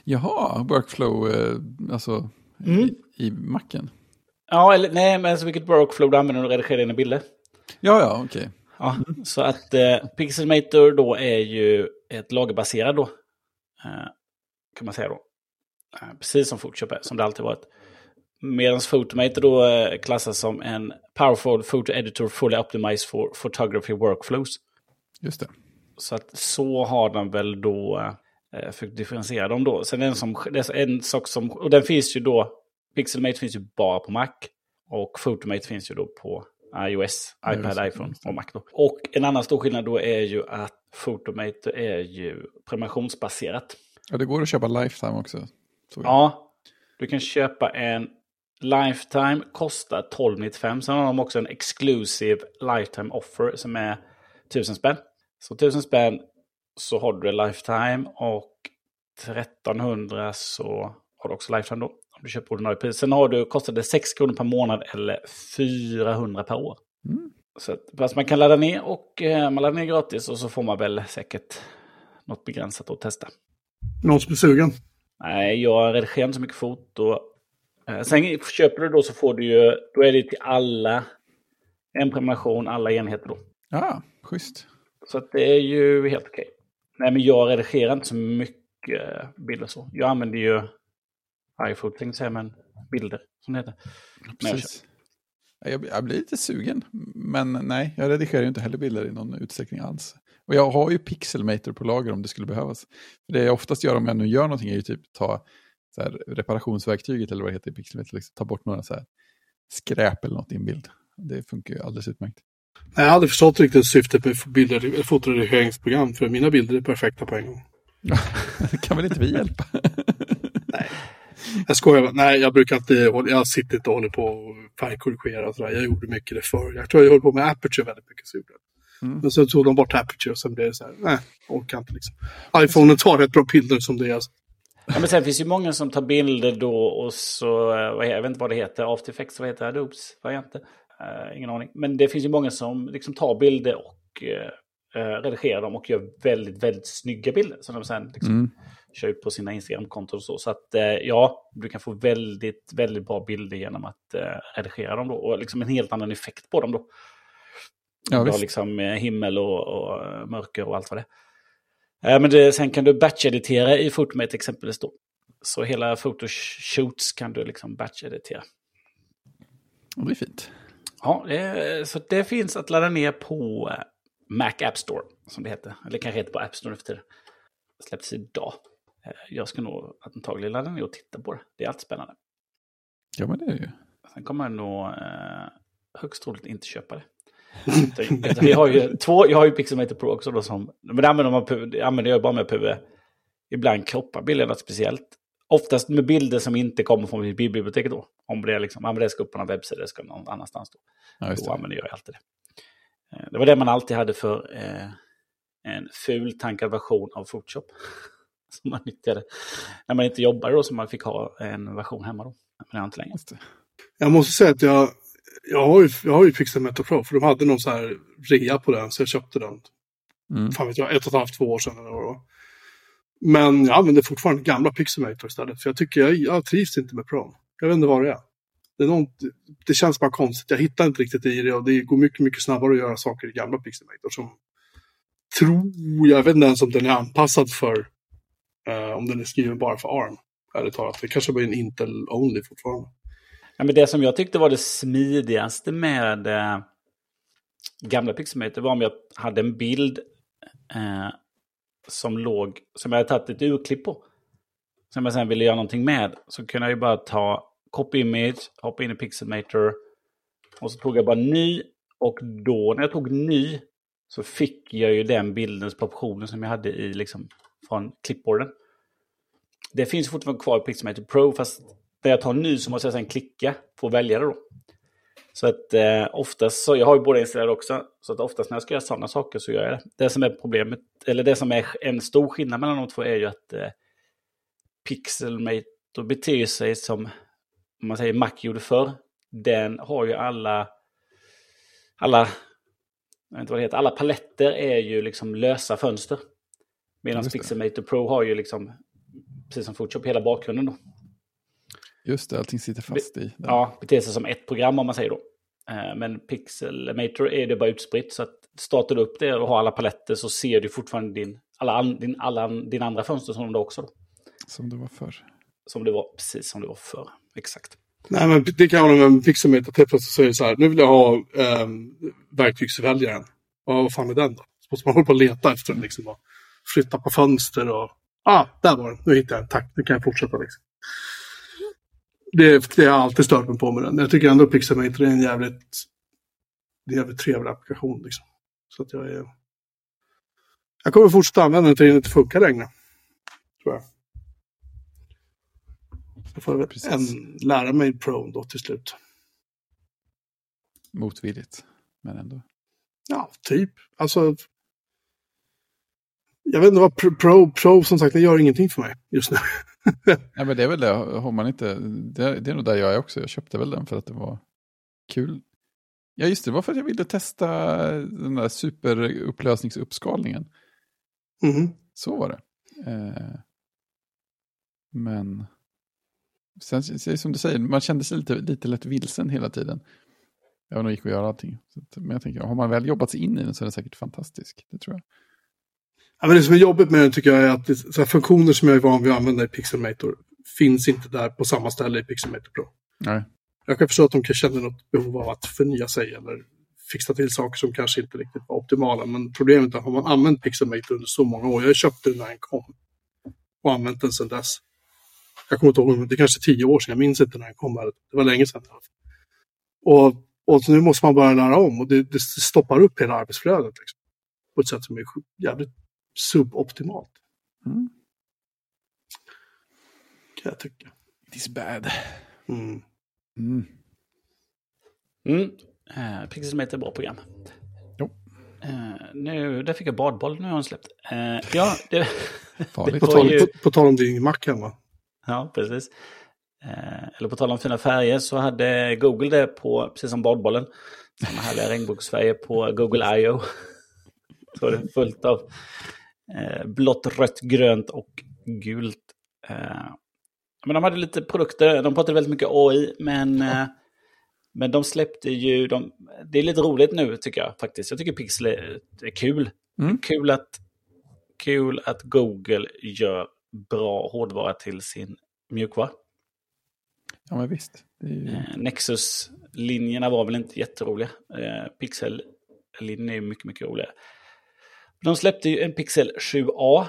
Jaha, workflow, eh, alltså Mm. i, i macken. Ja, eller nej, men alltså vilket workflow du använder när du redigerar dina bilder. Ja, ja, okej. Ja, så att eh, Pixelmator då är ju ett lagerbaserad då. Eh, kan man säga då. Eh, precis som Photoshop är, som det alltid varit. Medan Photomator då eh, klassas som en powerful photo editor fully optimized for photography workflows. Just det. Så att så har de väl då eh, försökt differentiera dem då. Sen en, som, en sak som, och den finns ju då, Pixelmate finns ju bara på Mac. Och Photomate finns ju då på iOS, Ja, iPad, det, iPhone och Mac. Då. Och en annan stor skillnad då är ju att Photomate är ju prenumerationsbaserat. Ja, det går att köpa lifetime också. Så Ja, du kan köpa en Lifetime, kostar 12,95. Sen har de också en exclusive Lifetime offer som är 1000 spänn. Så 1000 spänn så har du Lifetime och 1300 så har du också Lifetime då. Du köper ordinarie pris. Sen har du, kostar det 6 kronor per månad eller 400 per år. Mm. Så att, fast man kan ladda ner och eh, man laddar ner gratis och så får man väl säkert något begränsat att testa. Någon som är sugen? Nej, jag redigerar inte så mycket foto. Eh, Sen köper du då så får du ju, då är det till alla, en prenumeration, alla enheter då. Ja, schysst. Så att det är ju helt okej. Nej, men jag redigerar inte så mycket bilder så. Jag använder ju iPhoto, tänkte säga, men bilder som det heter. Precis. Ja, Jag, jag blir lite sugen, men nej, jag redigerar ju inte heller bilder i någon utsträckning alls. Och jag har ju Pixelmator på lager om det skulle behövas. För det jag oftast gör om jag nu gör någonting är ju typ ta så här, reparationsverktyget eller vad det heter i Pixelmator, liksom, ta bort några så här skräp eller något i en bild. Det funkar ju alldeles utmärkt. Nej, jag har aldrig förstått riktigt syftet med bilder, fotoredigeringsprogram, för mina bilder är perfekta på en gång. det kan väl inte vi hjälpa? Jag skojar, nej jag brukar inte, jag sitter inte och håller på och färgkorrigera och sådär. Jag gjorde mycket det förr. Jag tror jag höll på med Aperture väldigt mycket. Så. Mm. Men så tog de bort Aperture och sen blev det så här, nej, orkar inte liksom. Iphone tar rätt bra bilder som det är. Alltså. Ja, men sen finns ju många som tar bilder då och så, eh, jag vet inte vad det heter, After Effects, vad heter Adobes varianter? Uh, ingen aning. Men det finns ju många som liksom tar bilder och uh, redigerar dem och gör väldigt, väldigt snygga bilder. Som de sen liksom Mm. Kör ut på sina Instagram-konton och så. Så att eh, ja, du kan få väldigt, väldigt bra bilder genom att eh, redigera dem då. Och liksom en helt annan effekt på dem då. Ja, du har liksom eh, himmel och, och mörker och allt vad det är. Men det, sen kan du batch-editera i Photomate exempelvis då. Så hela photoshoots kan du liksom batch-editera. Det är fint. Ja, det, så det finns att ladda ner på Mac App Store, som det heter. Eller kanske heter på App Store nu för tiden. Släpps idag. Eh, Jag ska nog antagligen ladda ner och titta på det. Det är alltid spännande. Ja, men det är det ju. Sen kommer jag nog eh, högst troligt inte köpa det. vi har ju två, jag har ju Pixelmator Pro också då som, men det använder, man, det använder jag bara med PV. Ibland kroppar bilder något speciellt. Oftast med bilder som inte kommer från bildbiblioteket då. Om det liksom, men det ska upp på någon webbsida, det ska någon annanstans då. Ja, då använder jag alltid det. Eh, det var det man alltid hade för eh, en fultankad version av Photoshop. som man nyttjade när man inte jobbade då, så man fick ha en version hemma då. Men det har inte längre. Jag måste säga att jag, jag har ju, jag har ju Pixel Metro Pro, för de hade någon så här rea på den, så jag köpte den. Mm. Fan vet jag, ett och ett halvt, två år sedan eller vad. Men jag använder fortfarande gamla Pixelmator istället. För jag tycker jag, jag trivs inte med Pro. Jag vet inte vad det är. Det, är någon, det känns bara konstigt. Jag hittar inte riktigt i det och det går mycket, mycket snabbare att göra saker i gamla Pixelmator. Som tror, jag vet inte ens om den är anpassad för, Eh, om den är skriven bara för ARM. Ärligt talat. Det kanske blir en Intel-only fortfarande. Ja, men det som jag tyckte var det smidigaste med eh, gamla Pixelmator var om jag hade en bild eh, som låg, som jag hade tagit ett urklipp på. Som jag sen ville göra någonting med. Så kunde jag ju bara ta copy image, hoppa in i Pixelmator. Och så tog jag bara ny. Och då när jag tog ny så fick jag ju den bildens proportioner som jag hade i liksom från clipboarden. Det finns fortfarande kvar i Pixelmator Pro fast när jag tar nu så måste jag sedan klicka på väljare då. Så att eh, oftast, så, jag har ju båda installerade också, så att oftast när jag ska göra sådana saker så gör jag det. Det som är problemet, eller det som är en stor skillnad mellan de två är ju att eh, Pixelmator beter sig som, om man säger Mac gjorde förr. Den har ju alla, alla, jag vet inte vad det heter, alla paletter är ju liksom lösa fönster. Medan Pixelmator Pro har ju liksom, precis som Photoshop, hela bakgrunden då. Just det, allting sitter fast i. Den. Ja, beter sig som ett program om man säger då. Eh, men Pixelmator är det bara utspritt. Så att startar du upp det och har alla paletter så ser du fortfarande din, alla, din, alla, din andra fönster som det också. Då. Som det var förr. Som det var, precis som det var förr. Exakt. Nej, men det kan jag med Pixelmator. Helt plötsligt säger så här, nu vill jag ha um, verktygsväljaren. Och vad fan är den då? Så måste man hålla på och leta efter den liksom. Och flytta på fönster och... Ah, där var den. Nu hittade jag den. Tack, nu kan jag fortsätta liksom det, det har jag alltid stört mig på med den. Jag tycker ändå Pixelmator är en jävligt, det är en jävligt trevlig applikation. Liksom. Så att jag är... Jag kommer fortsätta använda den tills den inte funkar längre. Tror jag. Så får jag en, lära mig Pro då till slut. Motvilligt, men ändå. Ja, typ. Alltså, jag vet inte vad Pro, Pro som sagt, det gör ingenting för mig just nu. ja, men det är väl det, har man inte, det, det är nog där jag är också. Jag köpte väl den för att det var kul. Ja, just det, det var för att jag ville testa den där superupplösningsuppskalningen. Mm. Så var det. Eh, men sen, som du säger, man kände sig lite, lite lätt vilsen hela tiden. Om det gick att göra allting. men jag tänker, har man väl jobbat sig in i den så är den säkert fantastisk. Det tror jag. Ja, men det som är jobbigt med den tycker jag är att det, så funktioner som jag är van vid att använda i Pixelmator finns inte där på samma ställe i Pixelmator Pro. Nej. Jag kan förstå att de kan känna något behov av att förnya sig eller fixa till saker som kanske inte riktigt var optimala. Men problemet är att har man använt Pixelmator under så många år, jag köpte den när den kom och använt den sedan dess. Jag kommer inte ihåg, det är kanske tio år sedan, jag minns inte när den kom. Det var länge sedan. Och, och nu måste man börja lära om och det, det stoppar upp hela arbetsflödet. Liksom, på ett sätt som är jävligt suboptimalt. Mm. Kan jag tycka. It is bad. Mm. Mm. Mm. Uh, Pixelmate är bra program. Jo. Uh, nu, där fick jag badboll, nu har hon släppt. Uh, ja, det, det på, tal, ju... på, på tal om din Mac hemma. Ja, precis. Uh, eller på tal om fina färger så hade Google det på, precis som badbollen, samma härliga regnbågsfärger på Google I.O. så det är fullt av eh, blått, rött, grönt och gult. Eh, men de hade lite produkter, de pratade väldigt mycket AI, men, ja. eh, men de släppte ju, de, det är lite roligt nu tycker jag faktiskt. Jag tycker Pixel är, är kul. Mm. Kul, att, kul att Google gör bra hårdvara till sin mjukvara. Ja, men visst. Ju... Eh, Nexus-linjerna var väl inte jätteroliga. Eh, Pixel-linjen är mycket, mycket roligare. De släppte ju en Pixel 7a.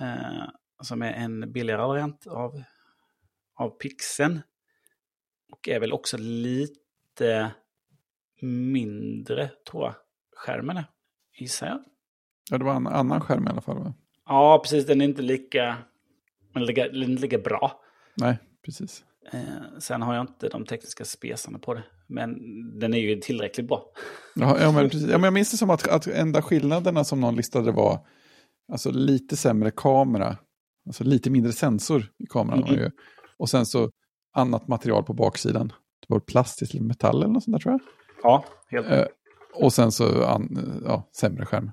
Eh, som är en billigare variant av, av Pixeln. Och är väl också lite mindre, tror jag. skärmen är, gissar jag. Ja, det var en annan skärm i alla fall. Va? Ja, precis. Den är inte lika, är lika, inte lika bra. Nej, precis. Eh, sen har jag inte de tekniska spesarna på det. Men den är ju tillräckligt bra. Ja, ja, men precis. Ja, men jag minns det som att, att enda skillnaderna som någon listade var alltså lite sämre kamera, alltså lite mindre sensor i kameran. Mhm. ju. Och sen så annat material på baksidan. Det var plast för metall eller något sånt där tror jag. Ja, helt Eh, och sen så an, ja, sämre skärm.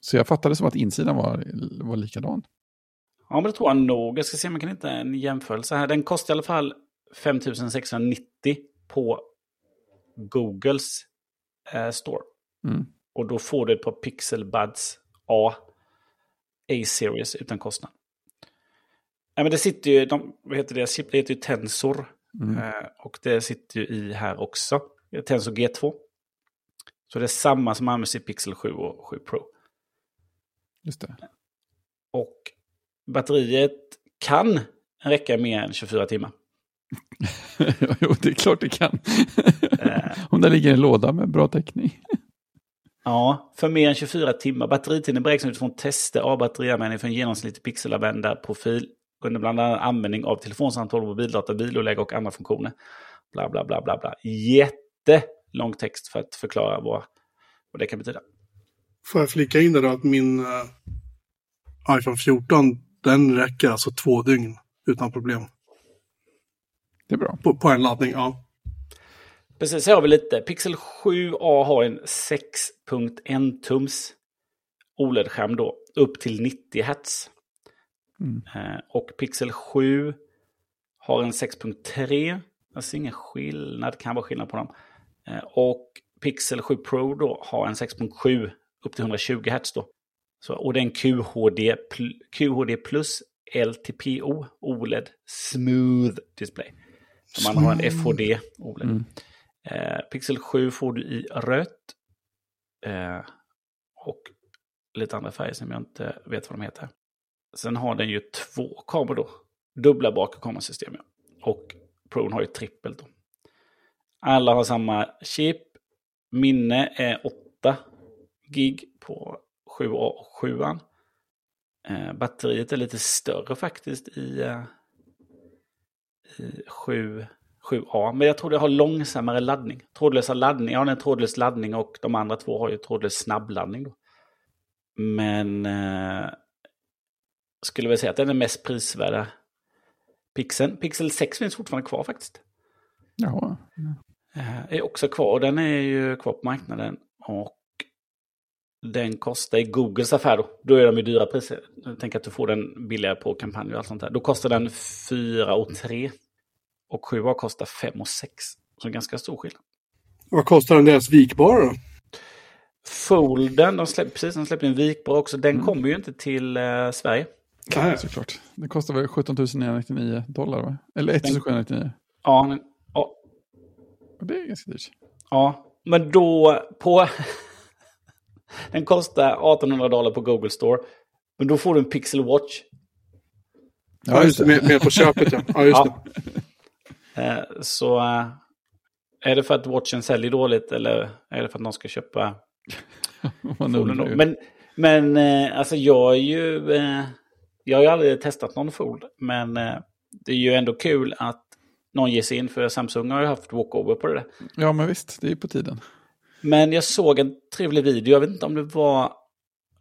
Så jag fattade som att insidan var, var likadan. Ja, men det tror jag nog. Jag ska se om jag kan hitta en jämförelse här. Den kostar i alla fall 5690 på Googles eh, store. Mm. Och då får du ett par Pixel Buds A A-series utan kostnad. Ja, men det sitter ju, de, vad heter det, chip, det heter ju Tensor. Mm. Eh, och det sitter ju i här också. Tensor G2. Så det är samma som används i Pixel 7 och 7 Pro. Just det. Och batteriet kan räcka mer än 24 timmar. jo, det är klart det kan. Eh, Om det ligger i en låda med bra täckning. ja, för mer än 24 timmar. Batteritiden beräknas utifrån tester av batterianvändning för en genomsnittlig pixelanvändarprofil under bland annat användning av telefonsamtal, mobildata, bilolägg och andra funktioner. Bla, bla, bla, bla, bla. Jättelång text för att förklara vad, vad det kan betyda. Får jag flika in där då att min eh, iPhone 14, den räcker alltså två dygn utan problem. På, på en laddning, ja. Precis, här har vi lite. Pixel 7a har en 6.1 tums OLED-skärm då, upp till 90 Hz. Mm. Eh, Och Pixel 7 har en 6.3. Jag ser ingen skillnad, det kan vara skillnad på dem. Eh, Och Pixel 7 Pro då har en 6.7 upp till 120 Hz då. Så, och det är en QHD, QHD plus LTPO OLED Smooth Display. Så man har en FHD. Mm. Eh, Pixel 7 får du i rött. Eh, och lite andra färger som jag inte vet vad de heter. Sen har den ju två kameror då. Dubbla bakkamerasystem. Ja. Och Pro har ju trippelt då. Alla har samma chip. Minne är 8 gig på 7A och 7 eh, Batteriet är lite större faktiskt i, eh, i 7, 7A. Men jag tror det har långsammare laddning. Trådlösa laddning. Ja, den har trådlös laddning och de andra två har ju trådlös snabbladdning. Då. Men eh, skulle väl säga att den är mest prisvärda pixeln. Pixel 6 finns fortfarande kvar faktiskt. Jaha. Eh, är också kvar. och Den är ju kvar på marknaden. Och den kostar i Googles affär då. Då är de ju dyra priser. Jag tänker att du får den billigare på kampanj och allt sånt där. Då kostar den 4 och 3. Och 7 kostar 5 och 6. Så ganska stor skillnad. Vad kostar den deras vikbara då? Folden, de släpper, precis, de släpper en vikbara också. Den kommer ju inte till eh, Sverige. Nej. Såklart. Det kostar väl 17 999 dollar va? Eller 1 799. Ja, men, ja, Och det är ganska dyrt. Ja, men då på... den kostar 1800 dollar på Google Store. Men då får du en Pixel Watch. Ja, just det. Med på köpet, ja. Ja, just Ja. Eh, så eh, är det för att watchen säljer dåligt eller är det för att någon ska köpa ju. Men, men eh, alltså jag är ju... Jag har ju aldrig testat någon Fold. Men det är ju ändå kul att någon ger sig in. För Samsung har ju haft walkover på det. Ja, men visst. Det är ju på tiden. Men jag såg en trevlig video, jag vet inte om det var,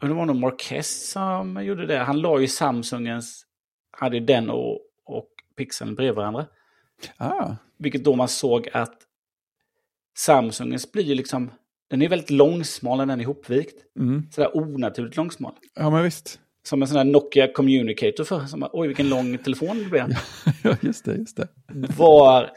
om det var någon Marquez som gjorde det. Han la ju Samsungens, hade ju den och, och Pixeln bredvid varandra. Ah, Vilket då man såg att Samsungens blir ju liksom, den är väldigt långsmal när den är ihopvikt. mm. Sådär onaturligt långsmal. Ja, men visst. Som en sån här Nokia Communicator för, som, oj vilken lång telefon det blev. ja, just det, just det. Var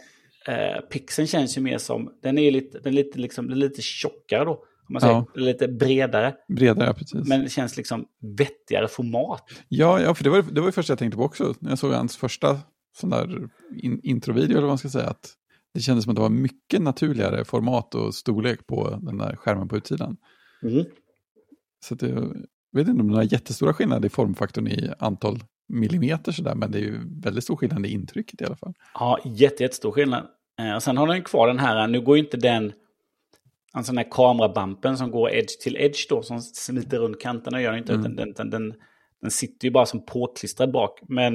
eh, Pixeln känns ju mer som, den är lite, den är lite, liksom, lite tjockare då. Om man säger, Ja. lite bredare. Bredare, precis. Men det känns liksom vettigare format. Ja, ja, för det var det var det första jag tänkte på också. När jag såg hans första sån där in, introvideo, eller vad man ska säga. Att det kändes som att det var mycket naturligare format och storlek på den där skärmen på utsidan. Mm. Så att det, jag vet inte om det är några jättestora skillnader i formfaktorn i antal millimeter sådär, men det är ju väldigt stor skillnad i intrycket i alla fall. Ja, jätte, jättestor skillnad. Eh, och sen har den kvar den här, nu går ju inte den... Alltså den här kamerabumpen som går edge till edge då, som smiter runt kanterna gör den inte. Mm. utan Den, den, den, den sitter ju bara som påklistrad bak. Men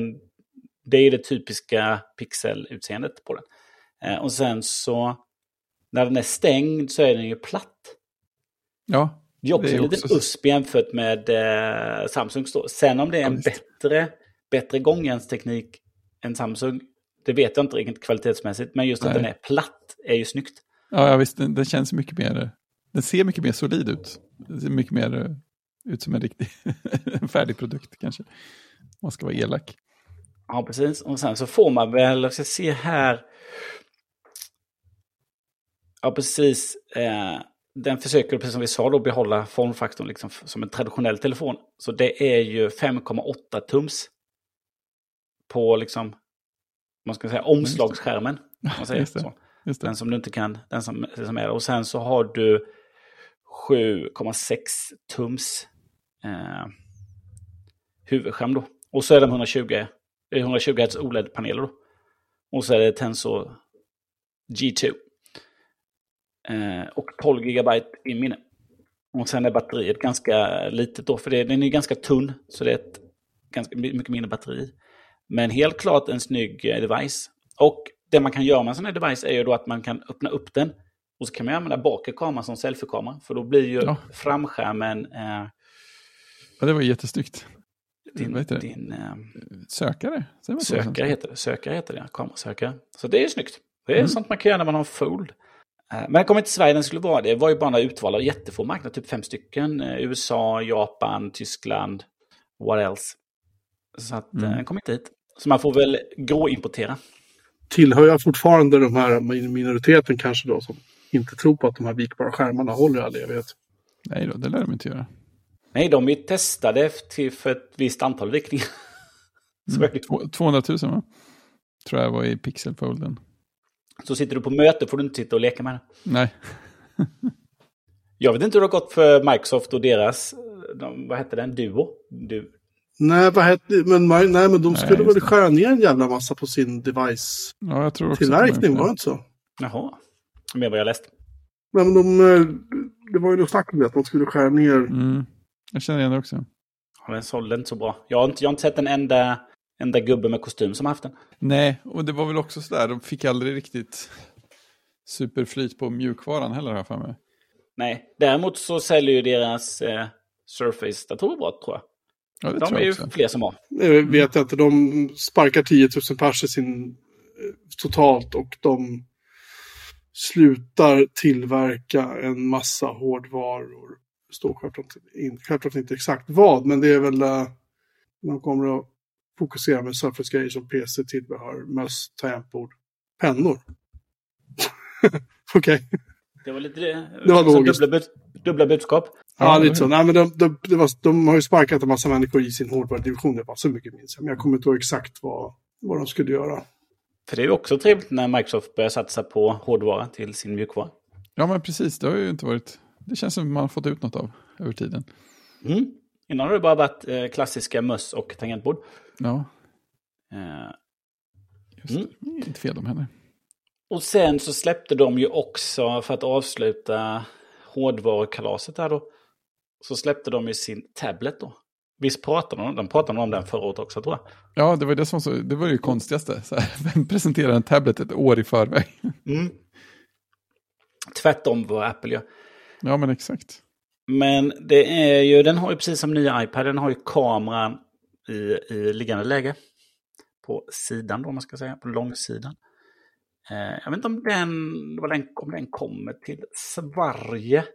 det är det typiska pixelutseendet på den. Eh, och sen så, när den är stängd så är den ju platt. Ja, Det är också Det är en liten också- USP jämfört med eh, Samsungs då. Sen om det är en Ja, bättre, bättre gångjärnsteknik än Samsung, det vet jag inte riktigt kvalitetsmässigt. Men just att Nej. den är platt är ju snyggt. ja, ja visst, den, den känns mycket mer, den ser mycket mer solid ut. Den ser mycket mer eh, ut som en riktig, en färdig produkt kanske. Man ska vara elak. Ja, precis. Och sen så får man väl, jag ska se här. Ja, precis. Eh, den försöker, precis som vi sa, då, behålla formfaktorn liksom, som en traditionell telefon. Så det är ju 5,8 tums på liksom, man ska säga omslagsskärmen. Om man säger Just det. så. Just det. Den som du inte kan, den som, som är. Och sen så har du 7,6 tums eh, huvudskärm då. Och så är de 120, det är 120 Hz OLED-paneler då. Och så är det Tensor G2. Eh, och 12 GB i minne. Och sen är batteriet ganska litet då, för det, den är ganska tunn. Så det är ett ganska mycket mindre batteri. Men helt klart en snygg eh, device. Och det man kan göra med en sån här device är ju då att man kan öppna upp den. Och så kan man använda bakre kameran som selfie-kamera. För då blir ju Ja. framskärmen eh, Ja, det var jättesnyggt. din, Vad heter det? din eh, Sökare? Så? sökare. Heter det. Sökare heter det, kamerasökare. Så det är snyggt. Det är Mm. sånt man kan göra när man har fold. Eh, Men den kommer till Sverige, den skulle vara det. var ju bara några utvalda jättefå marknader, typ fem stycken. Eh, USA, Japan, Tyskland, what else. Så att eh, Mm. den kommer inte hit. Så man får väl gråimportera. Tillhör jag fortfarande de här min- minoriteten kanske då som inte tror på att de här vikbara skärmarna håller i all evighet. Nej då, det lär de inte göra. Nej, de är testade till för ett visst antal vikningar. Så är det. Två- 200 000 va? Tror jag var i pixelfolden. Så sitter du på möte får du inte sitta och leka med den. Nej, Jag vet inte hur det har gått för Microsoft och deras, eh, de, vad hette den, Duo? Du, Nej, vad hette, men, nej, men de Nej, skulle väl skära ner en jävla massa på sin device-tillverkning, ja, var det inte så? jaha, mer vad jag läst. Nej, men de, eh, det var ju något snack om det, att de skulle skära ner. Mm. Jag känner igen det också. Ja, den sålde inte så bra. Jag har inte, jag har inte sett en enda, enda gubbe med kostym som haft den. Nej, och det var väl också sådär, de fick aldrig riktigt superflyt på mjukvaran heller har jag för mig. Nej, däremot så säljer ju deras eh, Surface-datorer bra tror jag. Ja, det De tror är jag ju fler som har. Det vet jag inte, de sparkar 10 000 pers i sin eh, totalt och de slutar tillverka en massa hårdvaror. Det står självklart inte, självklart inte exakt vad, men det är väl eh, de kommer att fokusera med Surface-grejer som PC, tillbehör, möss, tangentbord, pennor. Okej. Det var lite det. Det var logiskt. Dubbla, bud, dubbla budskap. Ja, Ja, lite så. Nej, men de, de, det var, de har ju sparkat en massa människor i sin hårdvarudivision. Det var så mycket minns jag. Men jag kommer inte ihåg exakt vad, vad de skulle göra. För det är ju också trevligt när Microsoft börjar satsa på hårdvara till sin mjukvara. Ja, men precis. Det har ju inte varit... Det känns som man har fått ut något av över tiden. Mm. Innan har det bara varit eh, klassiska möss och tangentbord. Ja, Eh, just Mm. det. Inte fel om henne. Och sen så släppte de ju också, för att avsluta hårdvarukalaset där då, så släppte de ju sin tablet då. Visst pratade de, de pratade om den förra året också tror jag. Ja, det var det som så, det var ju konstigaste. Så här, vem presenterar en tablet ett år i förväg? Mm. Tvärtom vad Apple gör. Ja, men exakt. Men det är ju, den har ju precis som nya iPad, den har ju kameran i, i liggande läge. På sidan då, om man ska säga, på långsidan. Eh, jag vet inte om den, om den kommer till Sverige.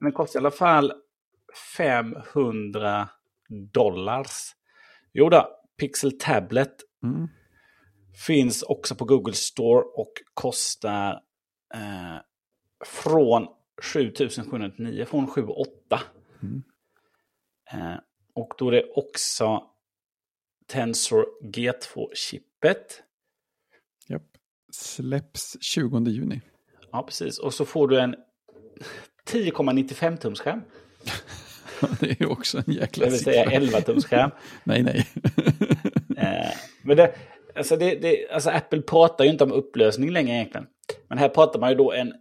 Men den kostar i alla fall 500 dollars. Jo då, Pixel Tablet Mm. finns också på Google Store och kostar eh, från 7799, från 7 8. Mm. Eh, och då är det också Tensor G2-chippet. Japp. Släpps 20 juni. Ja, precis. Och så får du en 10,95 tums skärm. det är ju också en jäkla Det vill säga siffra. 11 tums skärm. Nej, nej. Eh, men det, alltså det, det, alltså Apple pratar ju inte om upplösning längre egentligen. Men här pratar man ju då en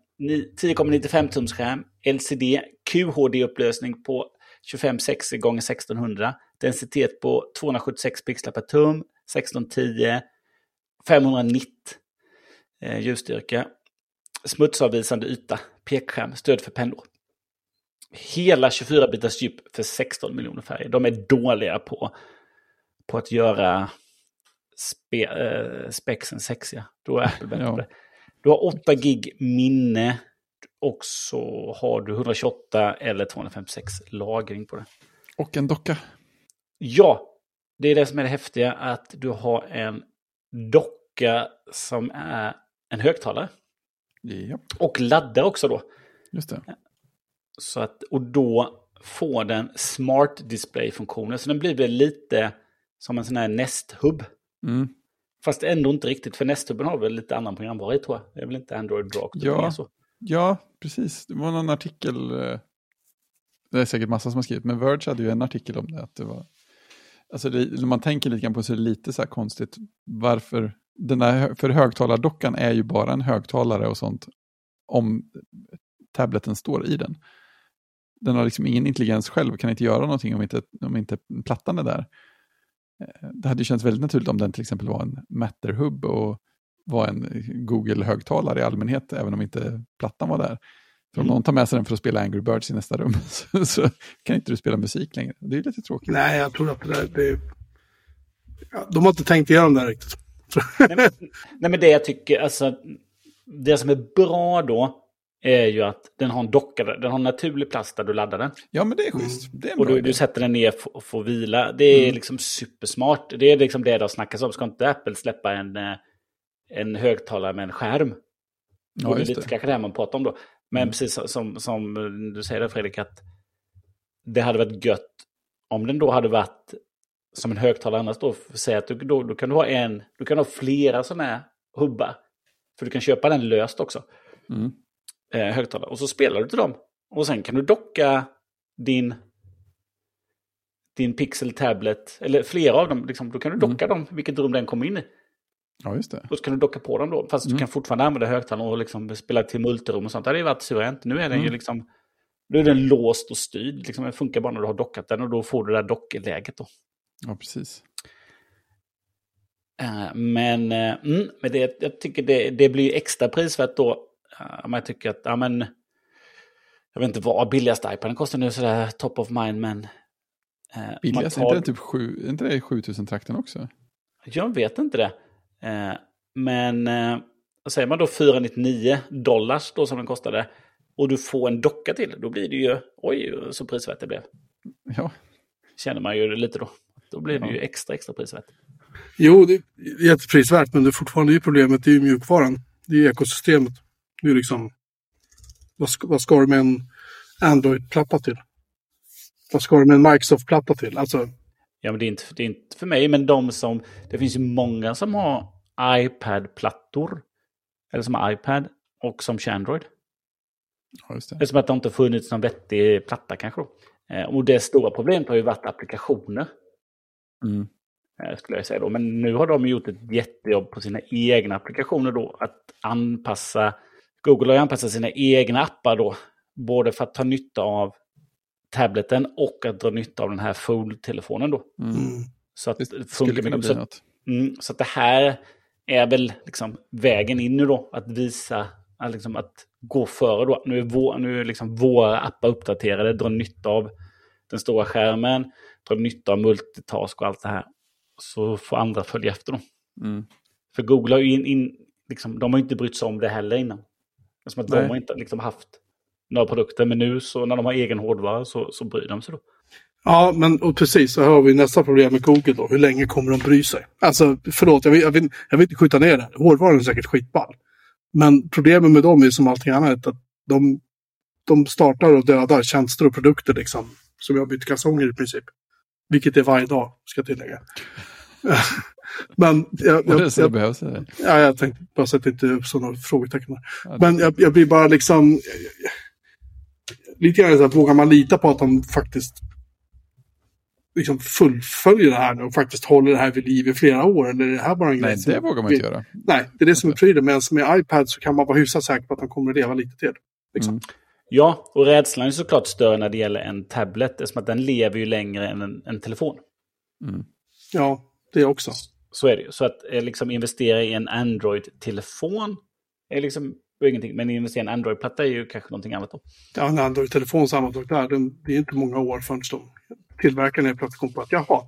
10,95 tums skärm, LCD, QHD-upplösning på 2560 x 1600, densitet på 276 pixlar per tum, 1610, 500 nit eh, ljusstyrka, smutsavvisande yta, pekskärm, stöd för pennor. Hela 24-bitars djup för 16 miljoner färger. De är dåliga på, på att göra spe, äh, spexen sexiga. Då är Apple bättre på det. Du har 8 gig minne och så har du 128 eller 256 lagring på det. Och en docka. Ja, det är det som är det häftiga, att du har en docka som är en högtalare. Ja, Och laddar också då. just det. Så att, och då får den smart display-funktioner. Så den blir väl lite som en sån här Nest-hubb. Mm. Fast ändå inte riktigt, för Nest-hubben har väl lite annan programvara i tror jag. Det är väl inte Android rakt Ja. så. Ja, precis. Det var någon artikel, eh, det är säkert massa som har skrivit, men Verge hade ju en artikel om det. Att det var, alltså det, man tänker lite grann på så är det lite så här konstigt varför, den här, för högtalardockan är ju bara en högtalare och sånt om tableten står i den. Den har liksom ingen intelligens själv, kan inte göra någonting om inte, om inte plattan är där. Eh, Det hade ju känts väldigt naturligt om den till exempel var en Matter-hubb och var en Google-högtalare i allmänhet, även om inte plattan var där. För om Mm. någon tar med sig den för att spela Angry Birds i nästa rum så, så kan inte du spela musik längre. Det är lite tråkigt. Nej, jag tror att det där, det... Ja, de har inte tänkt igenom det här riktigt. Nej men, nej men det jag tycker, alltså, det som är bra då är ju att den har en docka, den har en naturlig plats där du laddar den. Ja, men det är schysst. Det är Och du, du sätter den ner och får vila. Det är Mm. liksom supersmart. Det är liksom det det har snackats om. Ska inte Apple släppa en, eh, en högtalare med en skärm? Ja, och det är just lite det. kanske det här man pratar om då. Men Mm. precis som, som du säger där Fredrik, att det hade varit gött om den då hade varit som en högtalare annars då. Säg att du, då, då kan du ha en, du kan ha flera sådana här hubbar. För du kan köpa den löst också, Mm. Eh, högtalare. Och så spelar du till dem. Och sen kan du docka din din Pixel Tablet, eller flera av dem, liksom, då kan du Mm. docka dem, vilket rum den kommer in i. Ja, just det. Då kan du docka på dem då, fast Mm. du kan fortfarande använda högtalaren och liksom spela till multirum och sånt. Det hade ju varit suveränt. Nu är den ju Mm. liksom, då är den låst och styrd. Liksom, den funkar bara när du har dockat den och då får du det där dockläget då. Ja, precis. Eh, men eh, mm, men det, jag tycker det, det blir extra prisvärt då. Uh, jag tycker att, ja men, jag vet inte vad billigaste iPaden kostar nu sådär top of mind, men... eh, om man Billigast, är tar- inte det typ sju, är inte det 7000-trakten också? Jag vet inte det. Eh, men vad säger man då 499 dollars då som den kostade. Och du får en docka till. Då blir det ju, oj så prisvärt det blev. Ja, Känner man ju lite då. Då blir det Ja. ju extra extra prisvärt. Jo, det är jätteprisvärt, men det är fortfarande ju problemet, det är ju mjukvaran. Det är ju ekosystemet. Det är ju liksom, vad ska, vad ska du med en Android-platta till? Vad ska du med en Microsoft-platta till? Alltså, Ja men det är, inte, det är inte för mig, men de som, det finns ju många som har iPad-plattor. Eller som har iPad och som kör Android. ja just det. Det är som att det inte funnits någon vettig platta kanske. Eh, och det stora problemet har ju varit applikationer. Mm. eh, skulle jag säga då. Men nu har de gjort ett jättejobb på sina egna applikationer då. Att anpassa, Google har ju anpassat sina egna appar då. Både för att ta nytta av tableten och att dra nytta av den här Fold-telefonen då. Mm. mm. Så att Det funkar mycket. Så, något. mm, så att det här är väl liksom vägen in nu då. Att visa, att, liksom att gå före då. Nu är, vår, nu är liksom våra appar uppdaterade, dra nytta av den stora skärmen, dra nytta av multitask och allt det här. Så får andra följa efter då. Mm. För Google har ju in, in, liksom, de har inte brytt sig om det heller innan. Som att Nej. de har inte liksom haft några produkter, men nu så när de har egen hårdvara så, så bryr de sig då. Ja, men och precis, så har vi nästa problem med Google då. Hur länge kommer de bry sig? Alltså, förlåt, jag vill, jag vill, jag vill inte skjuta ner det här. Hårdvaran är säkert skitball. Men problemet med dem är som allting annat att de, de startar och dödar tjänster och produkter liksom. Som jag bytt kalsonger i princip. Vilket är varje dag, ska jag tillägga. Men jag, det jag, det jag, behövs? Ja, jag tänkte bara det inte uppstår några frågetecken. Ja, Men jag, jag blir bara liksom... Lite grann så här, vågar man lita på att de faktiskt liksom fullföljer det här nu och faktiskt håller det här vid liv i flera år? Eller är det här bara en Nej, grej som- det vågar man inte göra. Nej, det är det som är prylen. Men med iPad så kan man vara hyfsat säker på att de kommer att leva lite till. Liksom. Mm. Ja, och rädslan är såklart större när det gäller en tablet. Eftersom att den lever ju längre än en, en telefon. Mm. Ja, det också. Så är det ju. Så att eh, liksom investera i en Android-telefon är liksom ingenting. Men investera i en Android-platta är ju kanske någonting annat då. Ja, en Android-telefon samma sak där. Den, det är inte många år förrän de tillverkaren är plötsligt kom på att jaha,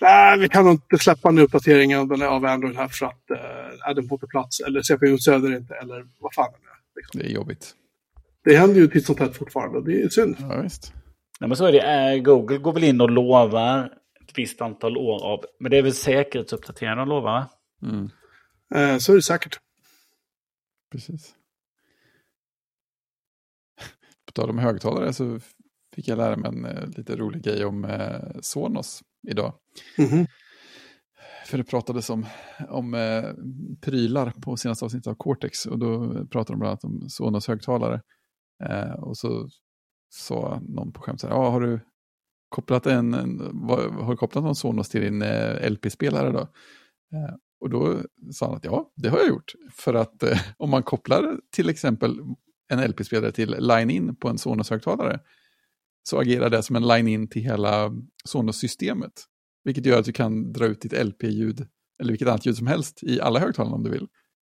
nej, vi kan inte släppa en uppdatering av, den- av Android här för att eh, är den på plats eller CPU stöder inte eller vad fan det är. Liksom. Det är jobbigt. Det händer ju titt som tätt fortfarande det är synd. Ja, visst. Nej, men så är det. Eh, Google går väl in och lovar ett visst antal år av... Men det är väl säkerhetsuppdateringar de lovar, va? Mm. Eh, så är det säkert. Precis. På tal om högtalare så fick jag lära mig en eh, lite rolig grej om eh, Sonos idag. Mhm. För det pratades om, om eh, prylar på senaste avsnittet av Cortex och då pratade de bland annat om Sonos högtalare. Eh, och så sa någon på skämt så här, ah, har du kopplat en, en har du kopplat någon Sonos till din eh, LP-spelare då? Eh, och då sa han att ja, det har jag gjort. För att eh, om man kopplar till exempel en LP-spelare till line-in på en Sonos-högtalare så agerar det som en line-in till hela Sonos-systemet. Vilket gör att du kan dra ut ditt LP-ljud eller vilket annat ljud som helst i alla högtalare om du vill.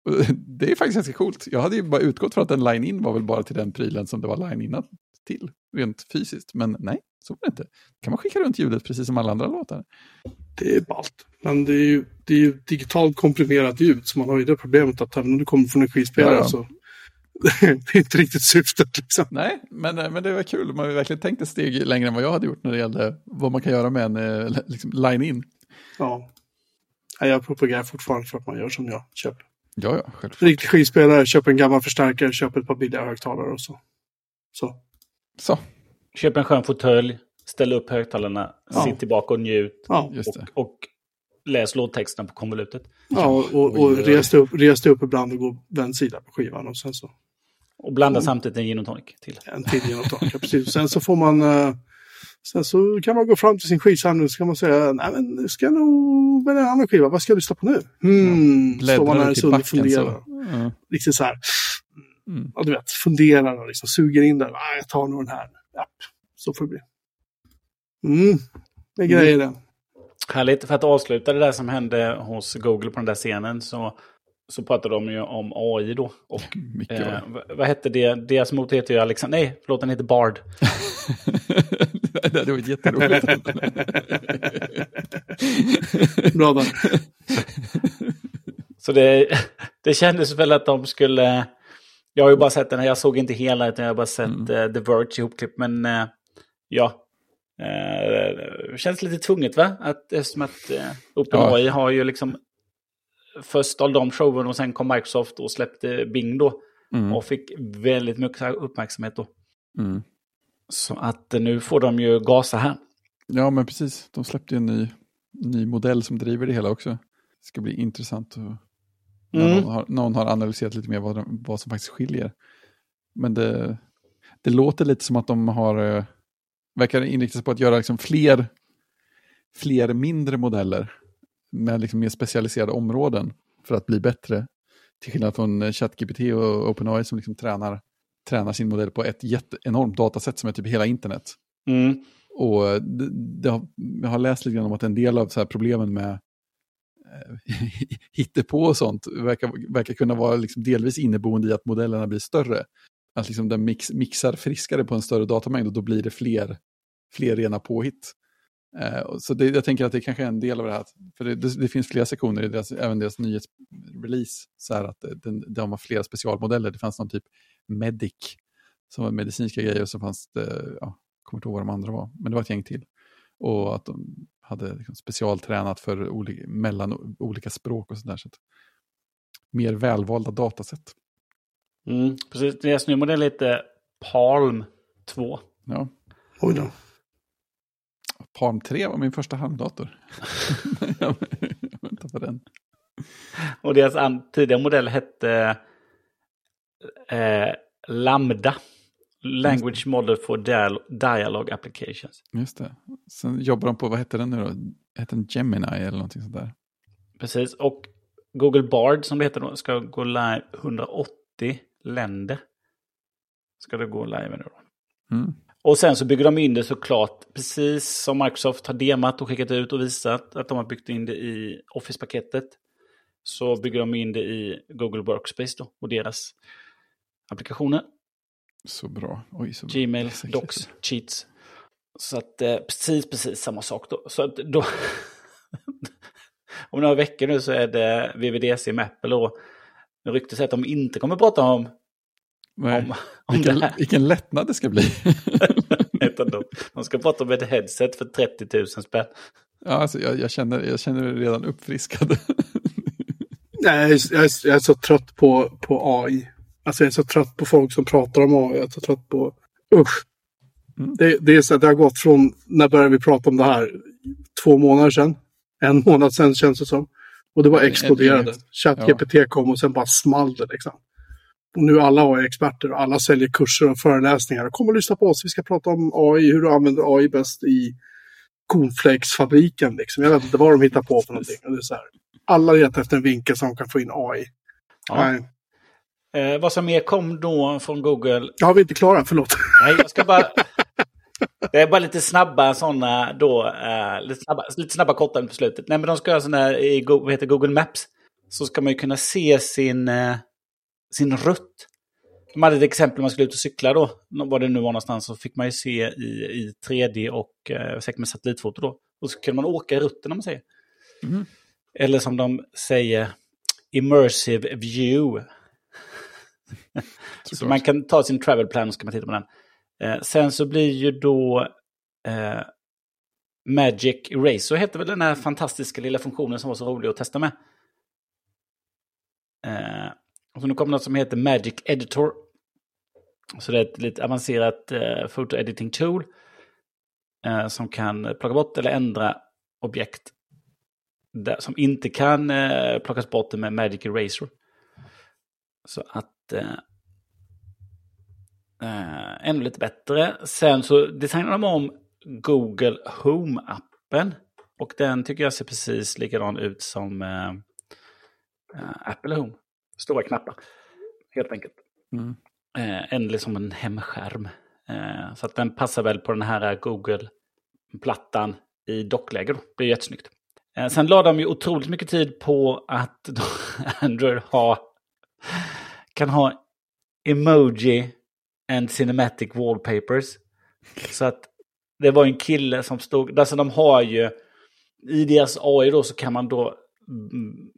Och det är faktiskt ganska coolt. Jag hade ju bara utgått från att en line-in var väl bara till den prylen som det var line-in till, rent fysiskt. Men nej, så var det inte. kan man skicka runt ljudet precis som alla andra låtar. Det är ballt. Men det är ju, det är ju digitalt komprimerat ljud så man har ju det problemet att även om du kommer från en skivspelare Ja, ja. så det är inte riktigt syftet liksom. Nej, men, eh, men det var kul. Man har verkligen tänkt ett steg längre än vad jag hade gjort när det gällde vad man kan göra med en eh, liksom, line-in. Ja. Jag propagerar fortfarande för att man gör som jag. Köp Ja, ja, självklart. riktig skivspelare, köp en gammal förstärkare, köp ett par billiga högtalare och så. Så. Så, Köp en skön fåtölj, ställ upp högtalarna, Ja. sitt tillbaka och njut. Ja, just det. Och, och läs låttexten på konvolutet. ja och, och, och res dig upp, res dig upp ibland och gå vänd sida på skivan och sen så Och blanda samtidigt en gin och tonic till. en till genom taket. Precis. Sen så får man eh, Sen så kan man gå fram till sin skivsamling och så kan man säga, nej men nu ska jag nog välja en annan skiva, vad ska jag lyssna på nu? Hmm, står man bläddrar här du en stund och funderar. så. Ja. Riktigt så här, Mm. ja du vet, funderar och liksom suger in där. Ah, jag tar nog den här. Ja, så får det bli. Mm, det är grejer det. Härligt. För att avsluta det där som hände hos Google på den där scenen så, så pratade de ju om AI då. Och eh, vad- hette det? Deras motor heter ju Alexander. Nej, förlåt, den heter Bard. det hade varit jätteroligt. Bra där. Så det, det kändes väl att de skulle... Jag har ju bara sett den här, jag såg inte hela utan jag har bara sett Mm. eh, The Verge ihopklipp. Men eh, ja, det känns lite tvunget va? Att, eftersom att eh, OpenAI har ju liksom... Först av de showen och sen kom Microsoft och släppte Bing då. Mm. Och fick väldigt mycket uppmärksamhet då. Mm. Så att nu får de ju gasa här. Ja, men precis. De släppte ju en ny, ny modell som driver det hela också. Det ska bli intressant att när Mm. någon, har, någon har analyserat lite mer vad, de, vad som faktiskt skiljer. Men det, det låter lite som att de har, eh, verkar inrikta sig på att göra liksom fler, fler mindre modeller med liksom mer specialiserade områden för att bli bättre. Till skillnad från eh, ChatGPT och OpenAI som liksom tränar, tränar sin modell på ett jätte, enormt datasätt som är typ hela internet. Mm. Och eh, det, det har, jag har läst lite grann om att en del av så här problemen med hittepå och sånt verkar, verkar kunna vara liksom delvis inneboende i att modellerna blir större. Att liksom den mix, mixar friskare på en större datamängd och då blir det fler, fler rena påhitt. Eh, så det, jag tänker att det kanske är en del av det här. För det, det, det finns flera sektioner i deras, även deras nyhetsrelease. Så här att den, de har flera specialmodeller. Det fanns någon typ Medic som var medicinska grejer och så fanns det, ja, kommer inte ihåg vad de andra var, men det var ett gäng till. Och att de hade liksom specialtränat för olika, mellan olika språk och sådär. Så mer välvalda datasätt. Mm. Precis, deras nya modell heter Palm 2. Ja. Oj då. Palm 3 var min första handdator. jag väntar på den. Och deras tidigare modell hette eh, Lambda. Language Model for dial Dialogue Applications. Just det. Sen jobbar de på, vad heter den nu då? Heter den Gemini eller någonting sånt där? Precis, och Google Bard som det heter då ska gå live 180 länder. Ska det gå live nu då. Mm. Och sen så bygger de in det såklart, precis som Microsoft har demat och skickat ut och visat att de har byggt in det i Office-paketet. Så bygger de in det i Google Workspace då, och deras applikationer. Så bra. Oj, så bra. Gmail, Docs, Cheats. Så att eh, precis, precis samma sak då. Så att då... om några veckor nu så är det VVDC med Apple och ryktet säger att de inte kommer prata om, Nej. om, om Vilken, det här. vilken lättnad det ska bli. Utan de, de ska prata om ett headset för 30 000 spänn. ja, alltså, jag, jag, känner, jag känner mig redan uppfriskad. Nej, jag är, jag är så trött på, på AI. Alltså jag är så trött på folk som pratar om AI. Jag är så trött på... Usch. Mm. Det, det är så att det har gått från, när började vi prata om det här? Två månader sedan? En månad sedan känns det som. Och det bara exploderade. ChatGPT kom och sen bara small det liksom. Och nu alla AI-experter och alla säljer kurser och föreläsningar. Kom och lyssna på oss, vi ska prata om AI, hur du använder AI bäst i cornflakesfabriken. Liksom. Jag vet inte vad de hittar på för någonting. Och det är så här. Alla letar efter en vinkel som kan få in AI. Ja. Nej, Eh, vad som mer kom då från Google? Ja, vi är inte klara, förlåt. Nej, jag ska bara... Det är bara lite snabba sådana då, eh, lite, snabba, lite snabba korta på slutet. Nej, men de ska göra sådana här i Go- vad heter Google Maps. Så ska man ju kunna se sin, eh, sin rutt. De hade ett exempel man skulle ut och cykla då, var det nu var någonstans, så fick man ju se i, i 3D och eh, säkert med satellitfoto då. Och så kunde man åka i rutten om man säger. Mhm. Eller som de säger, immersive view. Så Såklart. man kan ta sin travel plan och så kan man titta på den. Eh, sen så blir ju då eh, Magic Eraser heter väl den här fantastiska lilla funktionen som var så rolig att testa med. Eh, och så nu kommer något som heter Magic Editor. Så det är ett lite avancerat eh, photo editing tool. Eh, som kan plocka bort eller ändra objekt. Där, som inte kan eh, plockas bort med Magic Eraser. Så att eh, eh, ännu lite bättre. Sen så designade de om Google Home-appen. Och den tycker jag ser precis likadan ut som eh, eh, Apple Home. Stora knappar, helt enkelt. Mm. Eh, en liksom en hemskärm. Eh, så att den passar väl på den här Google-plattan i dockläge. Då. Det är jättesnyggt. Eh, sen la de ju otroligt mycket tid på att Android har, kan ha emoji and cinematic wallpapers. Så att det var en kille som stod, alltså de har ju, i deras AI då så kan man då mm,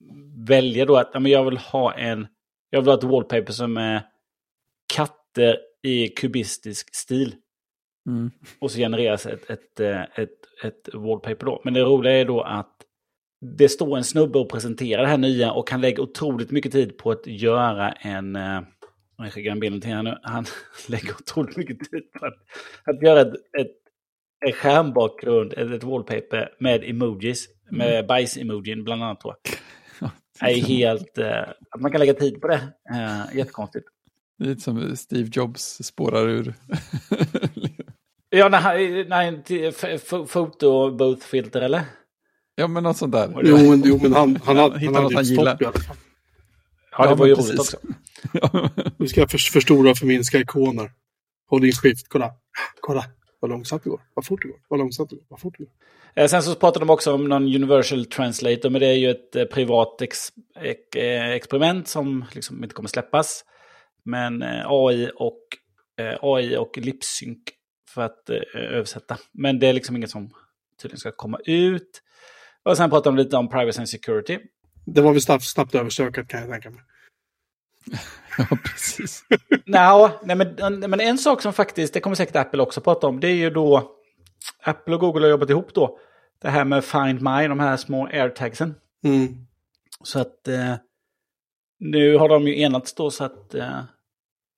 välja då att men jag vill ha en, jag vill ha ett wallpaper som är katter i kubistisk stil. Mm. Och så genereras ett, ett, eh, ett, ett wallpaper då. Men det roliga är då att det står en snubbe och presenterar det här nya och han lägger otroligt mycket tid på att göra en... Jag skickar en bild till er nu. Han lägger otroligt mycket tid på att, att göra ett, ett, en skärmbakgrund, ett, ett wallpaper med emojis. Med bajs-emojin bland annat då. Det är helt... eh, Att man kan lägga tid på det. eh, Jättekonstigt. Lite som Steve Jobs spårar ur. Ja, när han, när han till- f- f- foto both filter eller? ja, men något sånt där. Jo, men, jo, men han, han, Hitta han något hade han ju gillar. stopp. Ja, det var ju roligt också. Nu ska jag för, förstora och förminska ikoner. Håll in skift, kolla. Kolla, vad långsamt det går. Vad fort det går. Vad långsamt det går. Vad fort det går. Eh, Sen så pratade de också om någon Universal Translator, men det är ju ett eh, privat ex, eh, experiment som liksom inte kommer släppas. Men AI och, AI och lipsync för att översätta. Men det är liksom inget som tydligen ska komma ut. Och sen pratade de lite om privacy and security. Det var väl snabbt, snabbt överstökat kan jag tänka mig. ja, precis. Nå, nej, men, men en sak som faktiskt, det kommer säkert Apple också prata om, det är ju då Apple och Google har jobbat ihop då. Det här med Find My, de här små airtagsen. Mm. Så att eh, nu har de ju enats då så att eh,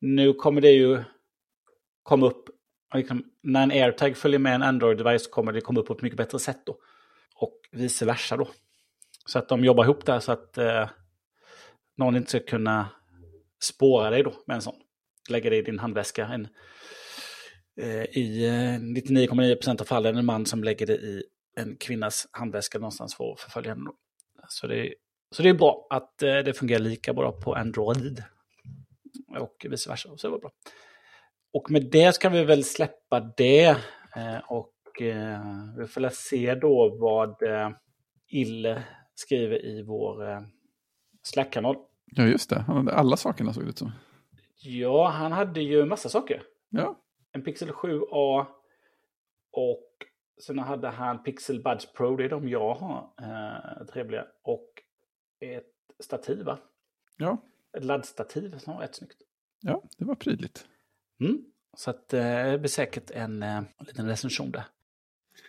nu kommer det ju komma upp. Liksom, när en airtag följer med en Android-device kommer det komma upp på ett mycket bättre sätt då. Och vice versa då. Så att de jobbar ihop där så att eh, någon inte ska kunna spåra dig då med en sån. Lägga det i din handväska. En eh, i eh, 99,9% av fallen en man som lägger det i en kvinnas handväska någonstans för att förfölja henne. Så det, så det är bra att eh, det fungerar lika bra på Android. Och vice versa. Så det var bra. Och med det ska vi väl släppa det. Eh, och eh, vi får väl se då vad eh, Ille skriver i vår eh, Slack-kanal. Ja, just det. Han hade alla sakerna såg det ut som. Ja, han hade ju massa saker. Ja, En Pixel 7A och sen hade han Pixel Buds Pro, det är de jag har, eh, trevliga. Och ett stativ, va? ja, Ett laddstativ som var rätt snyggt. ja, det var prydligt. Mm. Så att, eh, det blir säkert en, eh, en liten recension där.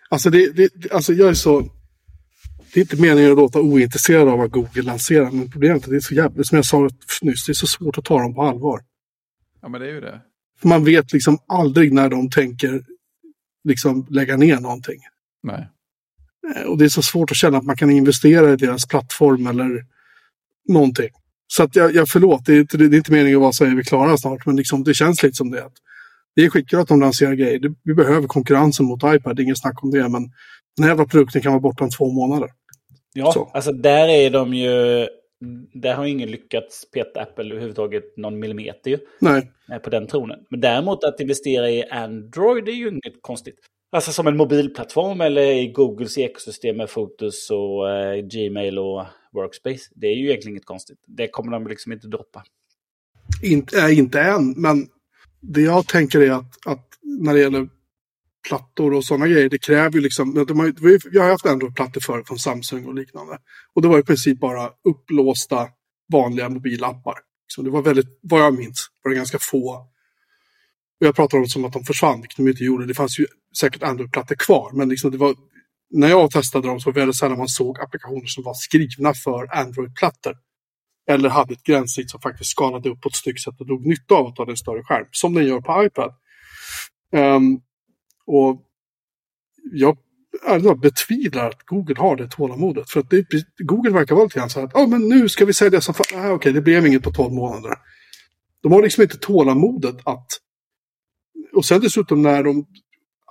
Alltså, det, det, alltså jag är så... Det är inte meningen att låta ointresserad av vad Google lanserar, men problemet är att det är så jävligt, som jag sa nyss, det är så svårt att ta dem på allvar. Ja, men det är ju det. För man vet liksom aldrig när de tänker liksom lägga ner någonting. Nej. Eh, Och det är så svårt att känna att man kan investera i deras plattform eller någonting. Så att jag, jag förlåt, det är, inte, det är inte meningen att vara så är vi klara snart, men liksom, det känns lite som det. Att det är skitkul att de lanserar grejer. Vi behöver konkurrensen mot iPad, det är inget snack om det, men den här jävla produkten kan vara borta om två månader. Ja, Så. alltså där är de ju... Där har ingen lyckats peta Apple överhuvudtaget någon millimeter ju, Nej, eh, på den tronen. Men däremot att investera i Android är ju inget konstigt. Alltså som en mobilplattform eller i Googles ekosystem med Fotos och eh, Gmail och Workspace. Det är ju egentligen inget konstigt. Det kommer de liksom inte droppa. inte, äh, inte än, men det jag tänker är att, att när det gäller plattor och sådana grejer, det kräver ju liksom, de har, ju- vi har ju haft Android-plattor förut från Samsung och liknande. Och det var i princip bara upplåsta vanliga mobilappar. Så det var väldigt, vad jag minns, var det ganska få. Och jag pratar om det som att de försvann, vilket de inte gjorde. Det fanns ju säkert Android-plattor kvar, men liksom det var, när jag testade dem så var det väldigt sällan man såg applikationer som var skrivna för Android-plattor. Eller hade ett gränssnitt som faktiskt skalade upp på ett snyggt sätt och drog nytta av att ha en större skärm. Som den gör på iPad. Um, och jag alltså, betvivlar att Google har det tålamodet. För att det, Google verkar vara lite grann så här att ah, men nu ska vi sälja som fan. Ah, Okej, det blev inget på 12 månader. De har liksom inte tålamodet att... Och sen dessutom när de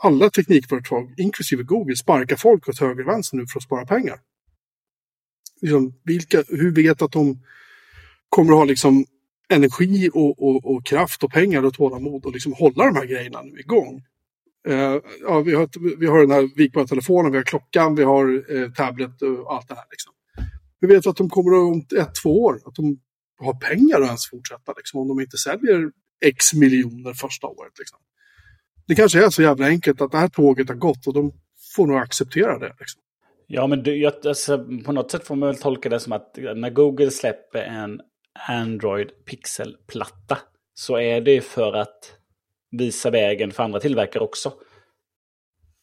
alla teknikföretag, inklusive Google, sparkar folk åt höger och vänster nu för att spara pengar. Liksom, vilka, hur vet att de kommer att ha liksom energi och, och, och kraft och pengar och tålamod och liksom hålla de här grejerna nu igång? Eh, ja, vi, har, vi har den här vikbara telefonen, vi har klockan, vi har eh, tablet och allt det här. Liksom. Vi vet att de kommer om ett, två år, att de har pengar att ens fortsätta. Liksom, om de inte säljer x miljoner första året. Liksom. Det kanske är så jävla enkelt att det här tåget har gått och de får nog acceptera det. Liksom. Ja, men du, jag, alltså, på något sätt får man väl tolka det som att när Google släpper en Android Pixel-platta så är det för att visa vägen för andra tillverkare också.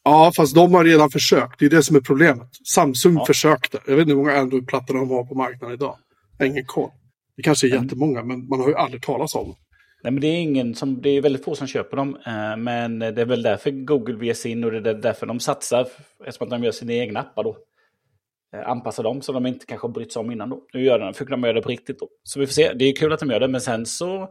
Ja, fast de har redan försökt. Det är det som är problemet. Samsung Ja. försökte. Jag vet inte hur många Android-plattor de har på marknaden idag. Jag har ingen koll. Det kanske är jättemånga, men man har ju aldrig talat om dem. Nej, men det är ingen som, det är väldigt få som köper dem. eh, Men det är väl därför Google vill ge sig in och det är därför de satsar. Eftersom att de gör sina egna appar då. Eh, Anpassar dem så de inte kanske har brytt sig om innan då. Nu gör de, fick de göra det på riktigt då. Så vi får se. Det är kul att de gör det, men sen så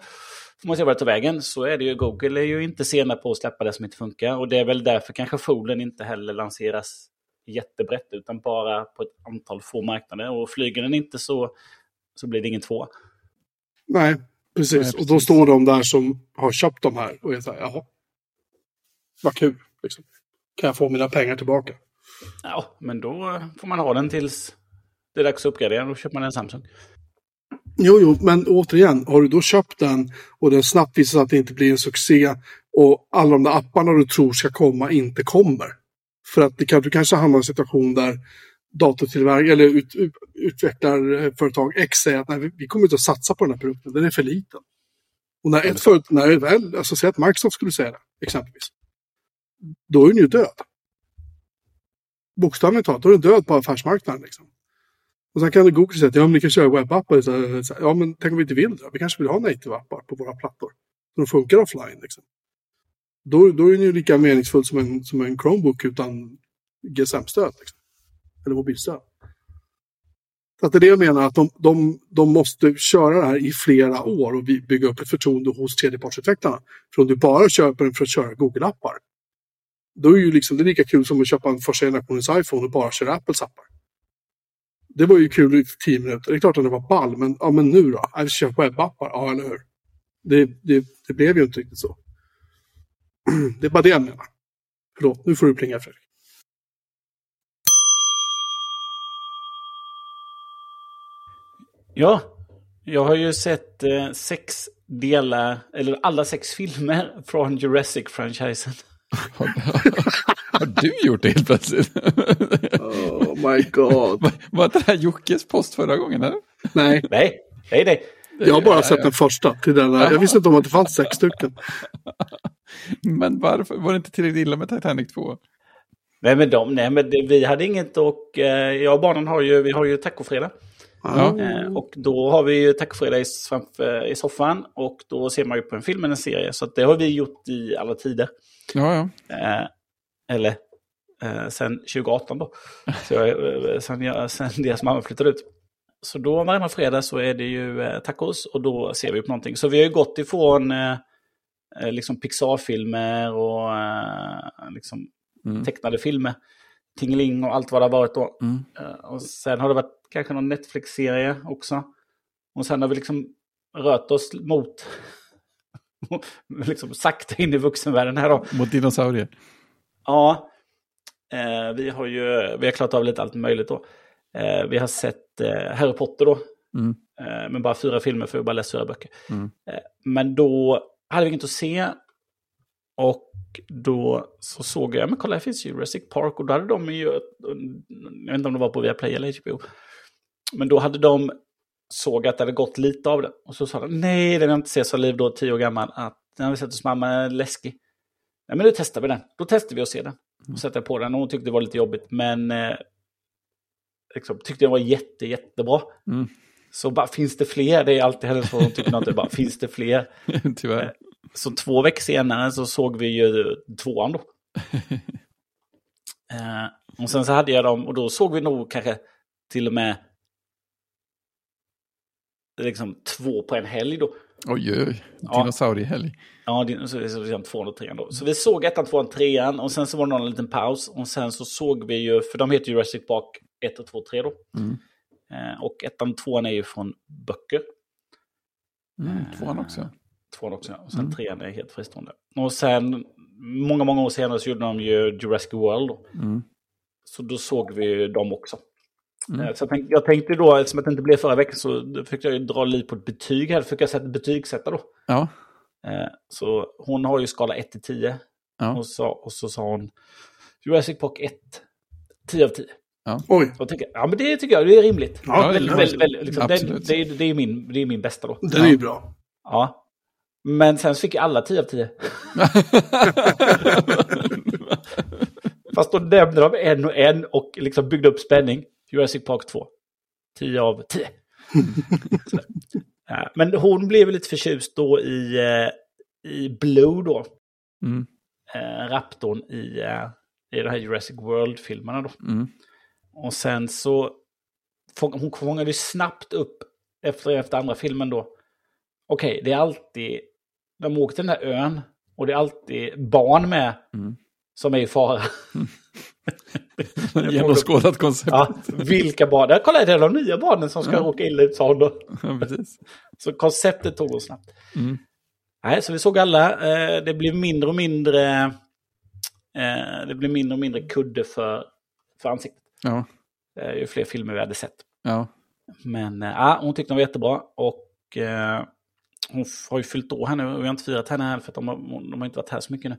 får man se vad det tar vägen. Så är det ju. Google är ju inte sena på att släppa det som inte funkar. Och det är väl därför kanske Folen inte heller lanseras jättebrett, utan bara på ett antal få marknader. Och flyger den inte så, så blir det ingen två. Nej, precis. Nej, Och då precis. står de där som har köpt de här och är så här, jaha. Vad kul. Liksom. Kan jag få mina pengar tillbaka? Ja, men då får man ha den tills det är dags att uppgradera. Då köper man en Samsung. Jo, jo, men återigen, har du då köpt den och den snabbt visar sig att det inte blir en succé och alla de där apparna du tror ska komma inte kommer. För att det kan, du kanske hamnar i en situation där datortillverkare eller ut, ut, utvecklarföretag X säger att nej, vi- kommer inte att satsa på den här produkten, den är för liten. Och när ett företag, när väl, alltså säg att Microsoft skulle säga det, exempelvis, då är den ju död. Bokstavligt talat, då är den död på affärsmarknaden. Liksom. Och sen kan Google säga att ja, men ni kan köra webbappar. Så, så, ja, men tänk om vi inte vill det? Vi kanske vill ha native-appar på våra plattor. Så de funkar offline. Liksom. Då, då är den ju lika meningsfull som en, som en Chromebook utan GSM-stöd. Liksom. Eller mobilstöd. Så att det är det jag menar, att de, de, de måste köra det här i flera år och bygga upp ett förtroende hos tredjepartsutvecklarna. För om du bara köper den för att köra Google-appar, då är ju liksom, det är lika kul som att köpa en första generationens iPhone och bara köra Apples appar. Det var ju kul i tio minuter. Det är klart att det var ball, men, ja, men nu då? Äh, jag kör webbappar, ja eller hur? Det, det, det blev ju inte riktigt så. Det är bara det jag menar. Förlåt, nu får du plinga Fredrik. Ja, jag har ju sett eh, sex delar, eller alla sex filmer från Jurassic-franchisen. Har, har du gjort det helt plötsligt? Oh my god. Var- Var inte det här Jockes post förra gången? Eller? Nej, Nej, nej, nej. jag har bara sett den första. Till den där. Jag visste inte om att det fanns sex stycken. Men varför var det inte tillräckligt illa med Titanic 2? Nej, men, de, nej, men det, vi hade inget och eh, jag och barnen har ju, vi har ju tacofredag. Ja. Eh, och då har vi ju tacofredag i, framför- i soffan och då ser man ju på en film eller en serie. Så att det har vi gjort i alla tider. Ja, ja. Eh, eller eh, sen 2018 då. Så jag, eh, sen, jag, sen deras mamma flyttade ut. Så då varannan fredag så är det ju eh, tacos och då ser vi på någonting. Så vi har ju gått ifrån eh, liksom Pixar-filmer och liksom Mm. tecknade filmer. Tingeling och allt vad det har varit då. Mm. Och sen har det varit kanske någon Netflix-serie också. Och sen har vi liksom rört oss mot, liksom sakta in i vuxenvärlden här då. Mot dinosaurier. Ja, eh, vi har ju vi har klarat av lite allt möjligt då. Eh, vi har sett eh, Harry Potter då, Mm. eh, men bara fyra filmer för vi bara läser fyra böcker. Mm. Eh, men då hade vi inget att se. Och då så såg jag, men kolla här finns ju Jurassic Park och då hade de ju, jag vet inte om det var på Viaplay eller HBO. Men då hade de såg att det hade gått lite av det. Och så sa de, nej den har inte sett så liv då, tio år gammal, att den har vi sett hos mamma, är läskig. Nej men nu testar vi den. Då testar vi att se den. Och sätter på den och hon tyckte det var lite jobbigt. Men eh, liksom, tyckte den var jätte, jättebra. Mm. Så bara, finns det fler? Det är alltid hennes fråga. Hon tycker något, bara, finns det fler? Tyvärr. Så två veckor senare så såg vi ju tvåan då. eh, och sen så hade jag dem, och då såg vi nog kanske till och med liksom två på en helg då. Oj, oj. Ja. Dinosauriehelg. Ja, det, så, så, så, tvåan och trean då. Så vi såg ettan, tvåan, trean och sen så var det någon liten paus. Och sen så såg vi ju, för de heter Jurassic Park 1 och 2 3 då. Mm. Eh, och ettan och tvåan är ju från böcker. Mm, tvåan också. Tvåan också, ja. Och sen Mm. trean är helt fristående. Och sen, många, många år senare så gjorde de ju Jurassic World då. Mm. Så då såg vi ju dem också. Mm. Eh, Så jag tänkte, jag tänkte då, eftersom att det inte blev förra veckan, så fick jag ju dra liv på ett betyg här. Fick jag sätta betygsätta då. Ja. Eh, Så hon har ju skala 1 till 10. Ja. Och, så, och så sa hon Jurassic Park 1, 10 av 10. Oj, Och jag tycker, ja men det tycker jag, det är rimligt. Ja, väldigt, det är väldigt, väldigt, liksom, det, Absolut. det, är- det, är min, det är min bästa då. den är ju bra. Ja. Men sen så fick jag alla 10 av 10. Fast då nämnde de en och en och liksom byggde upp spänning. Jurassic Park 2. 10 av 10. Så, ja, Men hon blev lite förtjust då i, eh, i Blue då. Mm. Eh, Raptorn i, eh, i de här Jurassic World-filmerna då. Mm. Och sen så hon fångade ju snabbt upp efter, efter andra filmen då. Okej, det är alltid, de åker till den här ön och det är alltid barn med Mm. som är i fara. Genomskådat koncept. Ja, vilka barn? Där, kolla, det är de nya barnen som ska Ja. råka illa ut, sa hon då. Ja, precis. Så konceptet tog hon snabbt. Mm. Nej, så vi såg alla. Eh, det blev mindre och mindre... Eh, det blev mindre och mindre kudde för, för ansiktet. Ja. Eh, ju fler filmer vi hade sett. Ja. Men ja, hon tyckte de var jättebra. Och eh, hon har ju fyllt år här nu. Och vi har inte firat henne här för att de har, de har inte varit här så mycket nu.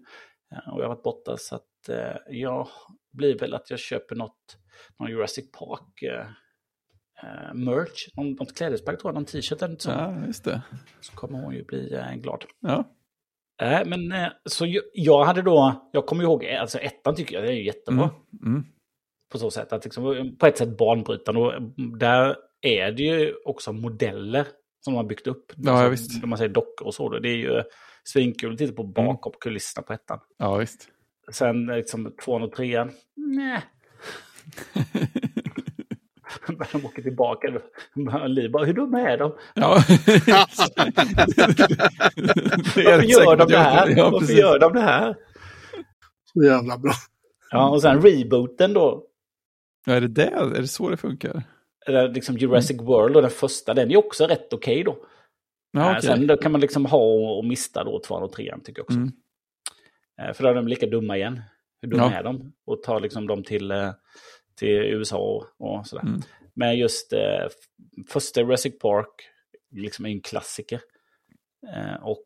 Och jag har varit borta så att eh, jag blir väl att jag köper något, någon Jurassic Park eh, eh, merch. Någon, något klädesplagg tror jag, någon t-shirt eller något sånt. ja, just det. Så kommer hon ju bli eh, glad. Ja. Nej, men eh, så jag, jag hade då, jag kommer ihåg, alltså ettan tycker jag det är ju jättebra. Mm. Mm. På så sätt att liksom, på ett sätt banbrytande. Och där är det ju också modeller som de har byggt upp. Ja, alltså, visst. Om man säger dockor och så. Då. Det är ju svinkul att titta på bakom kulisserna på ettan. Ja, visst. Sen liksom tvåan och trean, nej. när de åker tillbaka. Liv bara, hur dumma är de? Ja. Varför gör de det här? Ja, Varför gör de det här? Så jävla bra. Ja, och sen rebooten då. Ja, är det det? Är det så det funkar? Eller liksom Jurassic World och den första, den är också rätt okej då. Ja, Eh, okej. Sen då kan man liksom ha och mista då tvåan och trean tycker jag också. Mm. Eh, För då är de lika dumma igen. Hur dumma Ja. är de? Och tar liksom dem till, eh, till USA och, och sådär. Mm. Men just eh, första Jurassic Park liksom är en klassiker. Eh, och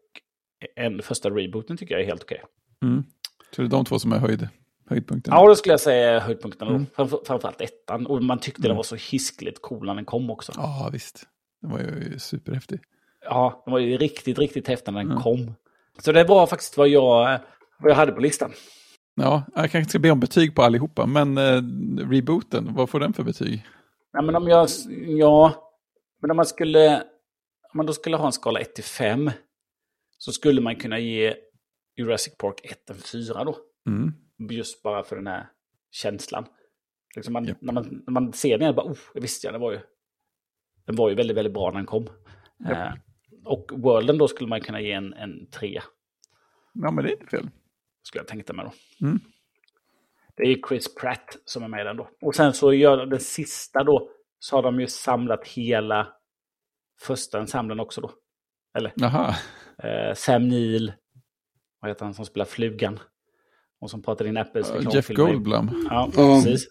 en, första rebooten tycker jag är helt okej. Mm. Så det är de två som är höjd, höjdpunkten? Ja, då skulle jag säga höjdpunkten. Mm. Mm. Framför, framförallt ettan. Och man tyckte den var så hiskligt cool när den kom också. Ja, visst. Den var ju superhäftig. Ja, den var ju riktigt, riktigt häftig när den Mm. kom. Så det var faktiskt vad jag, vad jag hade på listan. Ja, jag kanske ska be om betyg på allihopa, men eh, rebooten, vad får den för betyg? Ja, men om jag, ja, men om man skulle, om man då skulle ha en skala 1 till 5 så skulle man kunna ge Jurassic Park 1 en 4 då. Mm. Just bara för den här känslan. Liksom man, Japp. när, man, när man ser den, bara, oh, jag visste jag, den var ju, den var ju väldigt, väldigt bra när den kom. Japp. Eh, och Worlden då skulle man kunna ge en, en 3, Ja, men det är inte fel. Skulle jag tänka mig då. Mm. Det är Chris Pratt som är med i den då. Och sen så gör den sista då, så har de ju samlat hela första ensemblen också då. Eller Jaha, eh, Sam Neill, vad heter han som spelar flugan? Och som pratade in Apples Jeff reklamfilmer. Goldblum. Ja, Ja. precis.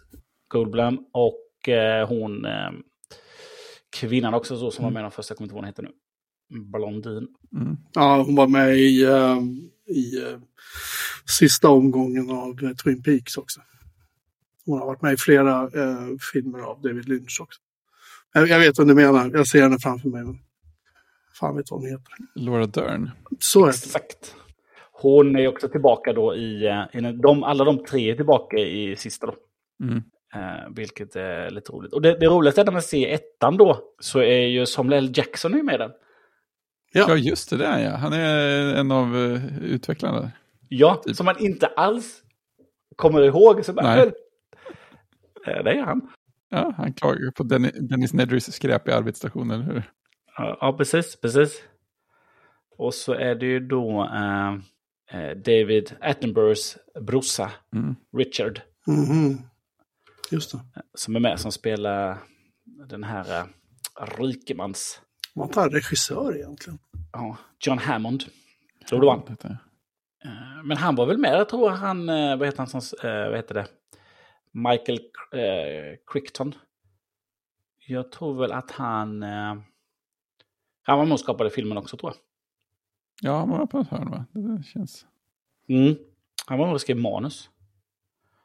Goldblum och eh, hon, eh, kvinnan också så som var med i den första, jag kommer inte ihåg vad hon heter nu. Blondin. Mm. Ja, hon var med i, eh, i eh, sista omgången av eh, Twin Peaks också. Hon har varit med i flera eh, filmer av David Lynch också. Jag, jag vet vad du menar, jag ser henne framför mig. Men fan vet vad hon heter. Laura Dern. Så det. Exakt. Hon är också tillbaka då i, i den- de, alla de tre är tillbaka i sista då. Mm. Eh, vilket är lite roligt. Och det, det roligaste är när man ser ettan då, så är ju Samuel L. Jackson är med i den. Ja. Ja, just det där ja. Han är en av uh, utvecklarna. Ja, som man inte alls kommer ihåg. Så bara, Nej. "Väl, eh, det är han. Ja, han klagar på Dennis, Nedrys skräp i arbetsstationen, eller hur? Ja, precis, precis. Och så är det ju då eh, eh, David Attenboroughs brorsa, Mm. Richard, Mhm. Just det. som är med som spelar den här eh, rikemans... Var inte han regissör egentligen? Ja, John Hammond. Det var han. Eh, Men han var väl med, jag tror han, eh, vad heter han som, eh, vad heter det? Michael eh, Crichton. Jag tror väl att han, eh, han var med och skapade filmen också tror jag. Ja, han var på ett hörn va? Det känns... Mm. Han var med och skrev manus.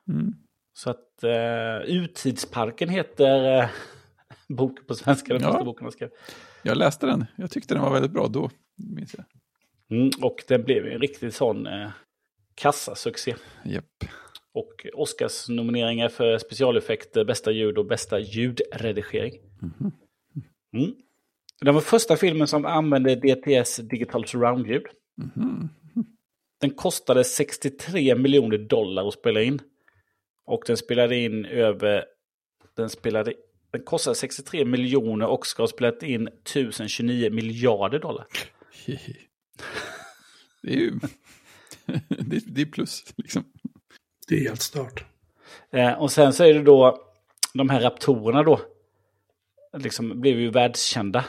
Mm. Så att eh, Utidsparken heter boken på svenska, den Ja. första boken han skrev. Jag läste den. Jag tyckte den var väldigt bra då, minns jag. Mm, och den blev en riktig sån eh, kassasuccé. Japp. Och Oscars-nomineringar för specialeffekter, bästa ljud och bästa ljudredigering. Mhm. Mm. Det var första filmen som använde DTS Digital Surround-ljud. Mhm. Den kostade 63 miljoner dollar att spela in. Och den spelade in över... Den spelade... Den kostade 63 miljoner och ska ha spelat in 1029 miljarder dollar. Det är ju... det, är, det är plus, liksom. Det är helt stört. Eh, och sen så är det då de här raptorerna då. Liksom blev ju världskända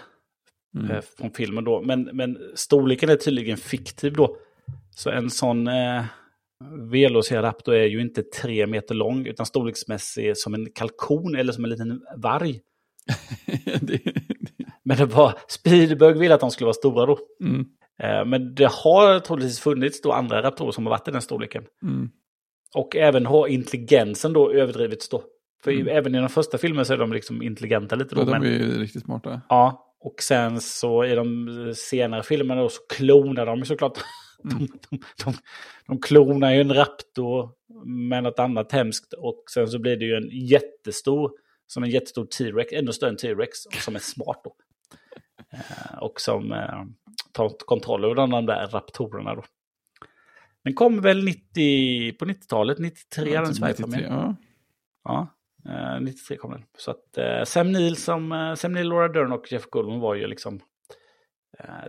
Mm. eh, från filmen då. Men, men storleken är tydligen fiktiv då. Så en sån eh, Velociraptor är ju inte tre meter lång utan storleksmässig som en kalkon eller som en liten varg. det, Men det var Spielberg ville att de skulle vara stora då. mm. Eh, men det har troligtvis funnits då andra raptorer som har varit i den storleken. Mm. Och även har intelligensen då överdrivits då. För Mm. även i den första filmen så är de liksom intelligenta lite då. Ja, de är ju riktigt smarta. Ja, och sen så i de senare filmerna då så klonar de såklart. Mm. De, de, de, de klonar ju en raptor med något annat hemskt. Och sen så blir det ju en jättestor, som en jättestor T-Rex, ännu större än T-Rex, som är smart då. Eh, och som eh, tar kontroll över de där raptorerna då. Den kom väl 90, på 90-talet, 93 Ja, den typ Sverigepremiär. 93, ja. Ja. Eh, 93 kom den. Så att eh, Sam Neill, som, eh, Sam Neill, Laura Dern och Jeff Goldblum var ju liksom eh,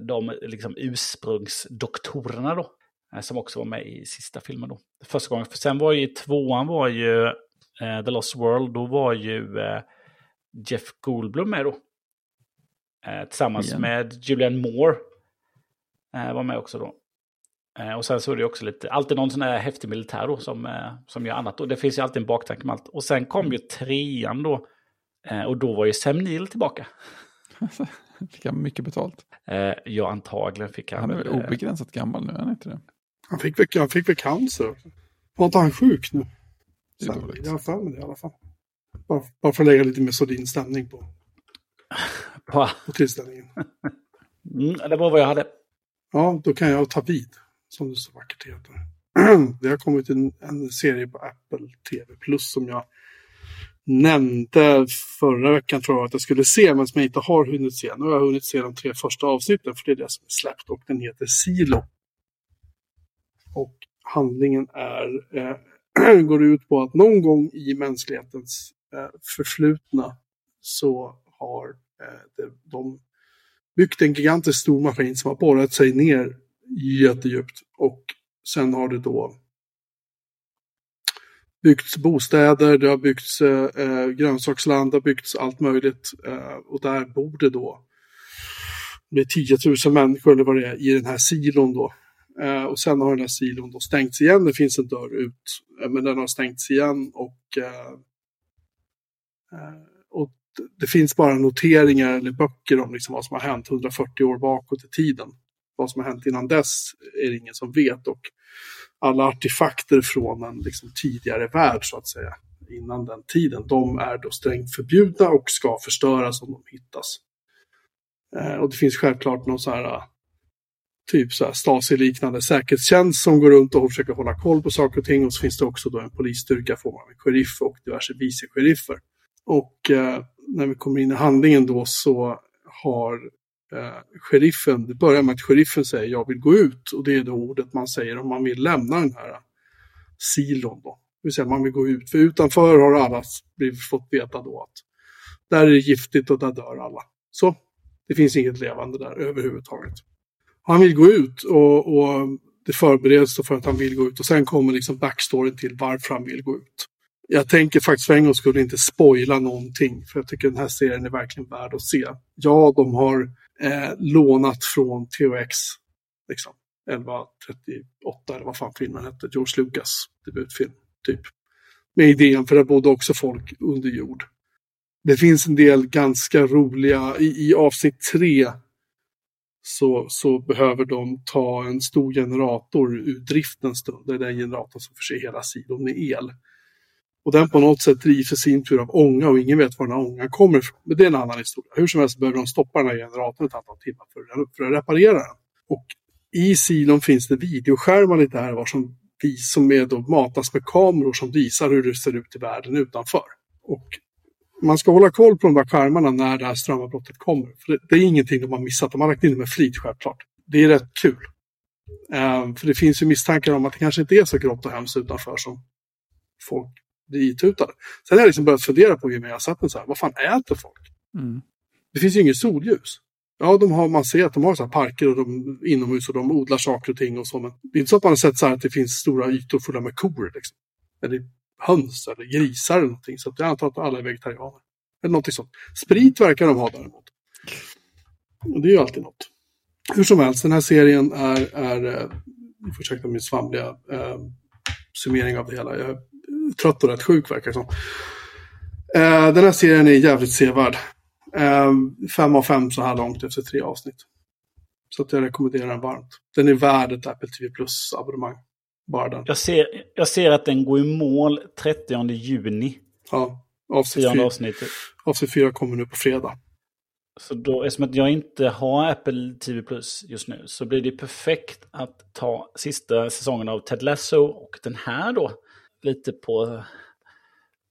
de liksom ursprungsdoktorerna då. Eh, som också var med i sista filmen då. Första gången. För sen var ju tvåan var ju eh, The Lost World. Då var ju eh, Jeff Goldblum med då. Eh, tillsammans Igen. med Julianne Moore. Eh, var med också då. Eh, och sen så är det också lite, alltid någon sån här häftig militär då som, eh, som gör annat. Och det finns ju alltid en baktanke med allt. Och sen kom ju trean då. Eh, och då var ju Sam Neill tillbaka. Fick han mycket betalt? Eh, ja, antagligen fick han. Han är väl eh, obegränsat gammal nu, är han inte det? Han fick väl, han fick väl cancer. Var inte han sjuk nu? Det är Sen, dåligt. jag har för mig det i alla fall. Bara, bara för att lägga lite mer sordin stämning på, på, på tillställningen. mm, det var vad jag hade. Ja, då kan jag ta vid, som det så vackert heter. Det har kommit en, en serie på Apple TV Plus som jag nämnde förra veckan tror jag att jag skulle se, men som jag inte har hunnit se. Nu har jag hunnit se de tre första avsnitten, för det är det som är släppt och den heter Silo. Och handlingen är, eh, går ut på att någon gång i mänsklighetens eh, förflutna så har eh, de, byggt en gigantisk stor maskin som har borrat sig ner jättedjupt. Och sen har det då byggts bostäder, det har byggts eh, eh, grönsaksland, det har byggts allt möjligt. Eh, och där bor det då med 10 000 människor eller vad det är i den här silon då. Eh, och sen har den här silon då stängts igen, det finns en dörr ut, eh, men den har stängts igen och, eh, eh och det finns bara noteringar eller böcker om liksom vad som har hänt 140 år bakåt i tiden. Vad som har hänt innan dess är det ingen som vet och alla artefakter från en liksom tidigare värld så att säga, innan den tiden, de är då strängt förbjudna och ska förstöras om de hittas. Eh, och det finns självklart någon så här eh, typ så här Stasi-liknande säkerhetstjänst som går runt och försöker hålla koll på saker och ting. Och så finns det också då en polisstyrka får man med sheriff och diverse vice-sheriffer. Och eh, när vi kommer in i handlingen då så har Eh, sheriffen, det börjar med att sheriffen säger jag vill gå ut. Och det är det ordet man säger om man vill lämna den här eh, silon då. Det vill säga man vill gå ut. För utanför har alla blivit, fått veta då att där är det giftigt och där dör alla. Så det finns inget levande där överhuvudtaget. Han vill gå ut och, och det förbereds för att han vill gå ut och sen kommer liksom backstoryn till varför han vill gå ut. Jag tänker faktiskt för en gång skulle inte spoila någonting för jag tycker den här serien är verkligen värd att se. Ja, de har eh, lånat från THX, liksom 1138 eller vad fan filmen hette, George Lucas debutfilm, typ. Med idén, för där bodde också folk under jord. Det finns en del ganska roliga, i, i avsnitt 3 så, så behöver de ta en stor generator ur drift en stund. Det är den generatorn som förser hela sidan med el. Och den på något sätt drivs i sin tur av ånga och ingen vet var den här ångan kommer ifrån. Men det är en annan historia. Hur som helst behöver de stoppa den här generatorn ett antal timmar för, att- för att reparera den. Och i silon finns det videoskärmar lite här var som, som är då matas med kameror som visar hur det ser ut i världen utanför. Och man ska hålla koll på de där skärmarna när det här strömavbrottet kommer. För det, det är ingenting de har missat. De har lagt in det med flit självklart. Det är rätt kul. Ehm, för det finns ju misstankar om att det kanske inte är så grått och hemskt utanför som folk blir itutade. Sen har jag liksom börjat fundera på mer jag har sett den så här. Vad fan äter folk? Mm. Det finns ju inget solljus. Ja, de har, man ser att de har så här parker och de, inomhus och de odlar saker och ting och så. Men det är inte så att man har sett så här att det finns stora ytor fulla med kor. Liksom. Eller höns eller grisar eller någonting. Så att jag antar att alla är vegetarianer. Eller någonting sånt. Sprit verkar de ha däremot. Och det är ju alltid något. Hur som helst, den här serien är, är eh, ni får ursäkta min svamliga eh, summering av det hela. Jag trött och rätt sjuk verkar det som. Eh, den här serien är jävligt sevärd. Eh, fem av fem så här långt efter tre avsnitt. Så att jag rekommenderar den varmt. Den är värd ett Apple TV Plus abonnemang. Bara den. Jag ser, jag ser att den går i mål 30 juni. Ja, avsnitt Tionde fyra, avsnittet. avsnitt fyra kommer nu på fredag. Så då, eftersom att jag inte har Apple TV Plus just nu så blir det perfekt att ta sista säsongen av Ted Lasso och den här då lite på,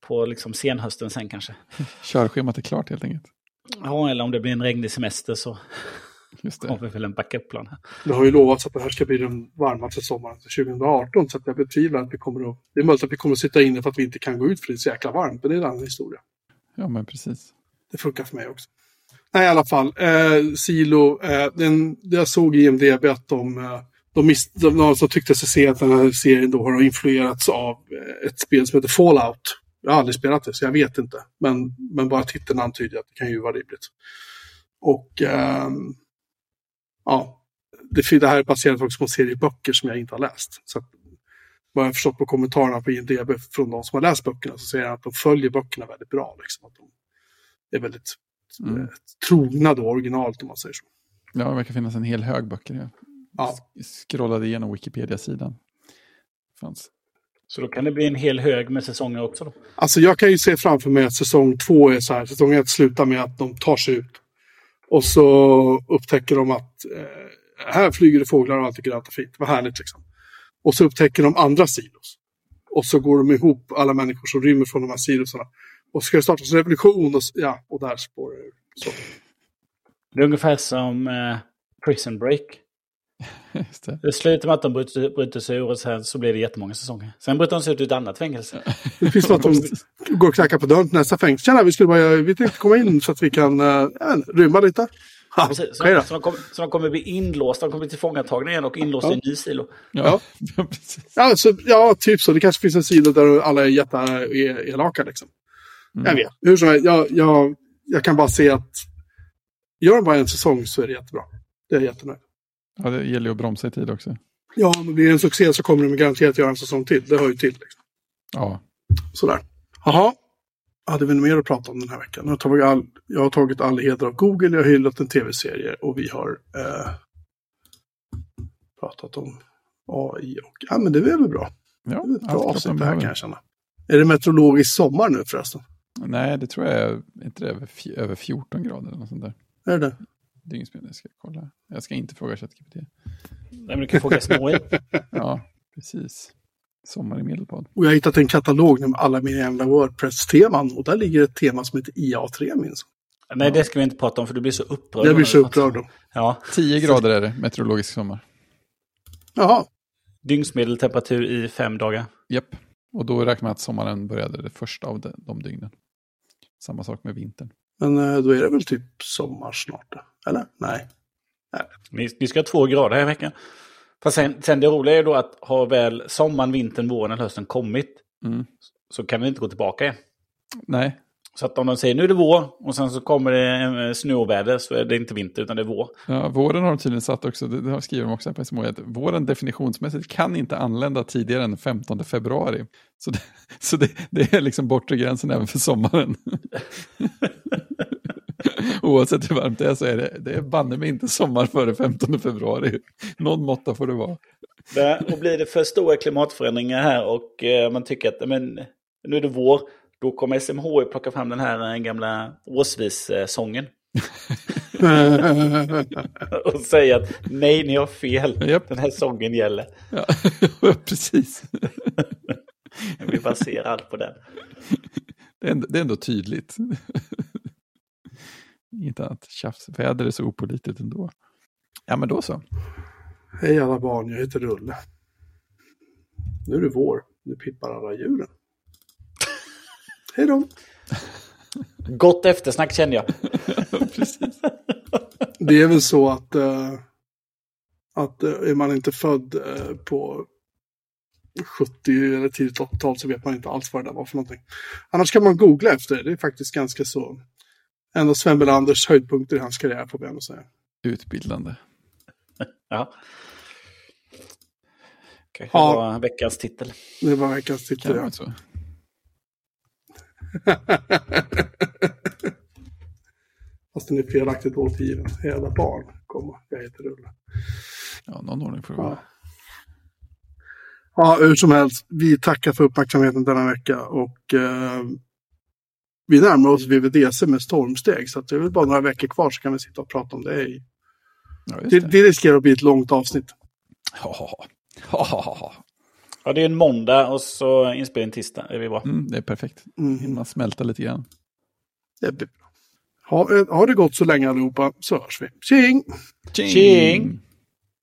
på liksom senhösten sen kanske. Körschemat är klart helt enkelt. Ja, eller om det blir en regnig semester så Just det. Har vi väl en backup-plan. Det har ju lovats att det här ska bli den varmaste sommaren till 2018. Så att jag betvivlar att vi kommer att... Det är möjligt att vi kommer att sitta inne för att vi inte kan gå ut för det är så jäkla varmt. Men det är en annan historia. Ja, men precis. Det funkar för mig också. Nej, i alla fall. Eh, Silo, eh, den, jag såg i IMDB att de, eh, de, mis, de, de som tyckte sig se att den här serien då har influerats av eh, ett spel som heter Fallout. Jag har aldrig spelat det, så jag vet inte. Men, men bara titeln antyder att det kan ju vara rimligt. Och ehm, ja, det, det här är baserat också på en serie böcker som jag inte har läst. Så att, vad jag har förstått på kommentarerna på IMDB från de som har läst böckerna så säger jag att de följer böckerna väldigt bra. Liksom, att de är väldigt Mm. eh, trogna då originalet om man säger så. Ja, det verkar finnas en hel hög böcker. Jag Ja. scrollade igenom Wikipedia-sidan. Fanns. Så då kan det bli en hel hög med säsonger också då. Alltså jag kan ju se framför mig att säsong två är så här. Säsong ett slutar med att de tar sig ut. Och så upptäcker de att eh, här flyger det fåglar och allt är grönt och fint. Vad härligt liksom. Och så upptäcker de andra silos. Och så går de ihop, alla människor som rymmer från de här silosarna. Och så ska det startas en revolution och, ja, och där spårar det ur. Det är ungefär som eh, Prison Break. Just det. Det slutar med att de bryter, bryter sig ur och sen så blir det jättemånga säsonger. Sen bryter de sig ut ur ett annat fängelse. Det finns att de går och knackar på dörren till nästa fängelse. Tjena, vi skulle bara, vi tänkte komma in så att vi kan ja, rymma lite. Ha, Precis, okej då. så, så, de kommer, så de kommer bli inlåsta, de kommer bli tillfångatagna igen och inlåsta i en ny silo. Ja, ja. precis. Ja, så, ja, typ så. Det kanske finns en sida där alla är jätteelaka liksom. Jag vet. Hur som helst, jag, jag, jag kan bara se att gör de bara en säsong så är det jättebra. Det är jag jättenöjd. Ja, det gäller ju att bromsa i tid också. Ja, om det blir en succé så kommer de garanterat göra en säsong till. Det hör ju till. Liksom. Ja, Sådär. Jaha. Hade vi något mer att prata om den här veckan? Jag har tagit all, jag har tagit all heder av Google, jag har hyllat en tv-serie och vi har eh, pratat om AI och... Ja, men det är väl bra. ja Det är ett bra avsnitt det här kan jag känna. Är det meteorologisk sommar nu förresten? Nej, det tror jag är inte det, över, över 14 grader eller något sånt där. Är det det? Dygnsbild, jag ska kolla. Jag ska inte fråga ChatGPT. Nej, men du kan fråga små Ja, precis. Sommar i Medelpad. Och jag har hittat en katalog med alla mina jävla Wordpress-teman. Och där ligger ett tema som heter IA3 minns. Nej, det ska vi inte prata om för du blir så upprörd. Jag blir så upprörd då. Ja. 10 grader är det, meteorologisk sommar. Jaha. Dygnsmedeltemperatur i fem dagar. Japp. Och då räknar man att sommaren började det första av de, de dygnen. Samma sak med vintern. Men eh, då är det väl typ sommar snart? Eller? Nej. Vi, vi ska ha två grader här i veckan. Fast sen, sen det roliga är då att har väl sommaren, vintern, våren eller hösten kommit Mm. så kan det inte gå tillbaka igen. Nej, Så att om de säger nu är det vår och sen så kommer det eh, snöoväder så är det inte vinter utan det är vår. ja, våren har de tydligen satt också, det, har skriver de också på SMH, att våren definitionsmässigt kan inte anlända tidigare än 15 februari. Så det, så det, det är liksom bortre gränsen även för sommaren. Oavsett hur varmt det är så är det, det är banne mig inte sommar före 15 februari. Någon måtta får det vara. Och blir det för stora klimatförändringar här och eh, man tycker att men, nu är det vår, då kommer SMHI plocka fram den här gamla årsvis-sången. och säga att nej, ni har fel. Japp. Den här sången gäller. Ja, precis. Vi baserar allt på den. Det är ändå, det är ändå tydligt. Inget annat tjafs. Väder är så opolitligt ändå. Ja, men då så. Hej alla barn, jag heter Rulle. Nu är det vår. Nu pippar alla djuren. Hej då. Gott eftersnack känner jag. Precis. Det är väl så att, eh, att eh, är man inte född eh, på 70 eller tidigt 80-tal så vet man inte alls vad det där var för någonting. Annars kan man googla efter det. Det är faktiskt ganska så. En av Sven Melanders höjdpunkter i hans karriär får vi ändå säga. Utbildande. Ja. Kanske Ja. var veckans titel. Det var veckans titel. Kan det ja. Fast den är felaktigt återgiven. Hej alla barn, komma. Jag heter Rulle. Ja, någon ordning får det vara. Ja, hur som helst. Vi tackar för uppmärksamheten denna vecka och eh, vi närmar oss VVDC med stormsteg. Så det är väl bara några veckor kvar så kan vi sitta och prata om det. i- Ja, Det, det. det riskerar att bli ett långt avsnitt. Ha, ha, ha. Ja, det är en måndag och så inspelning tisdag. Det är vi bra. Mm, det är perfekt. Mm. Man smälta lite grann. Det blir bra. Ha, eh, ha det gott så länge allihopa, så hörs vi. Tjing! Tjing!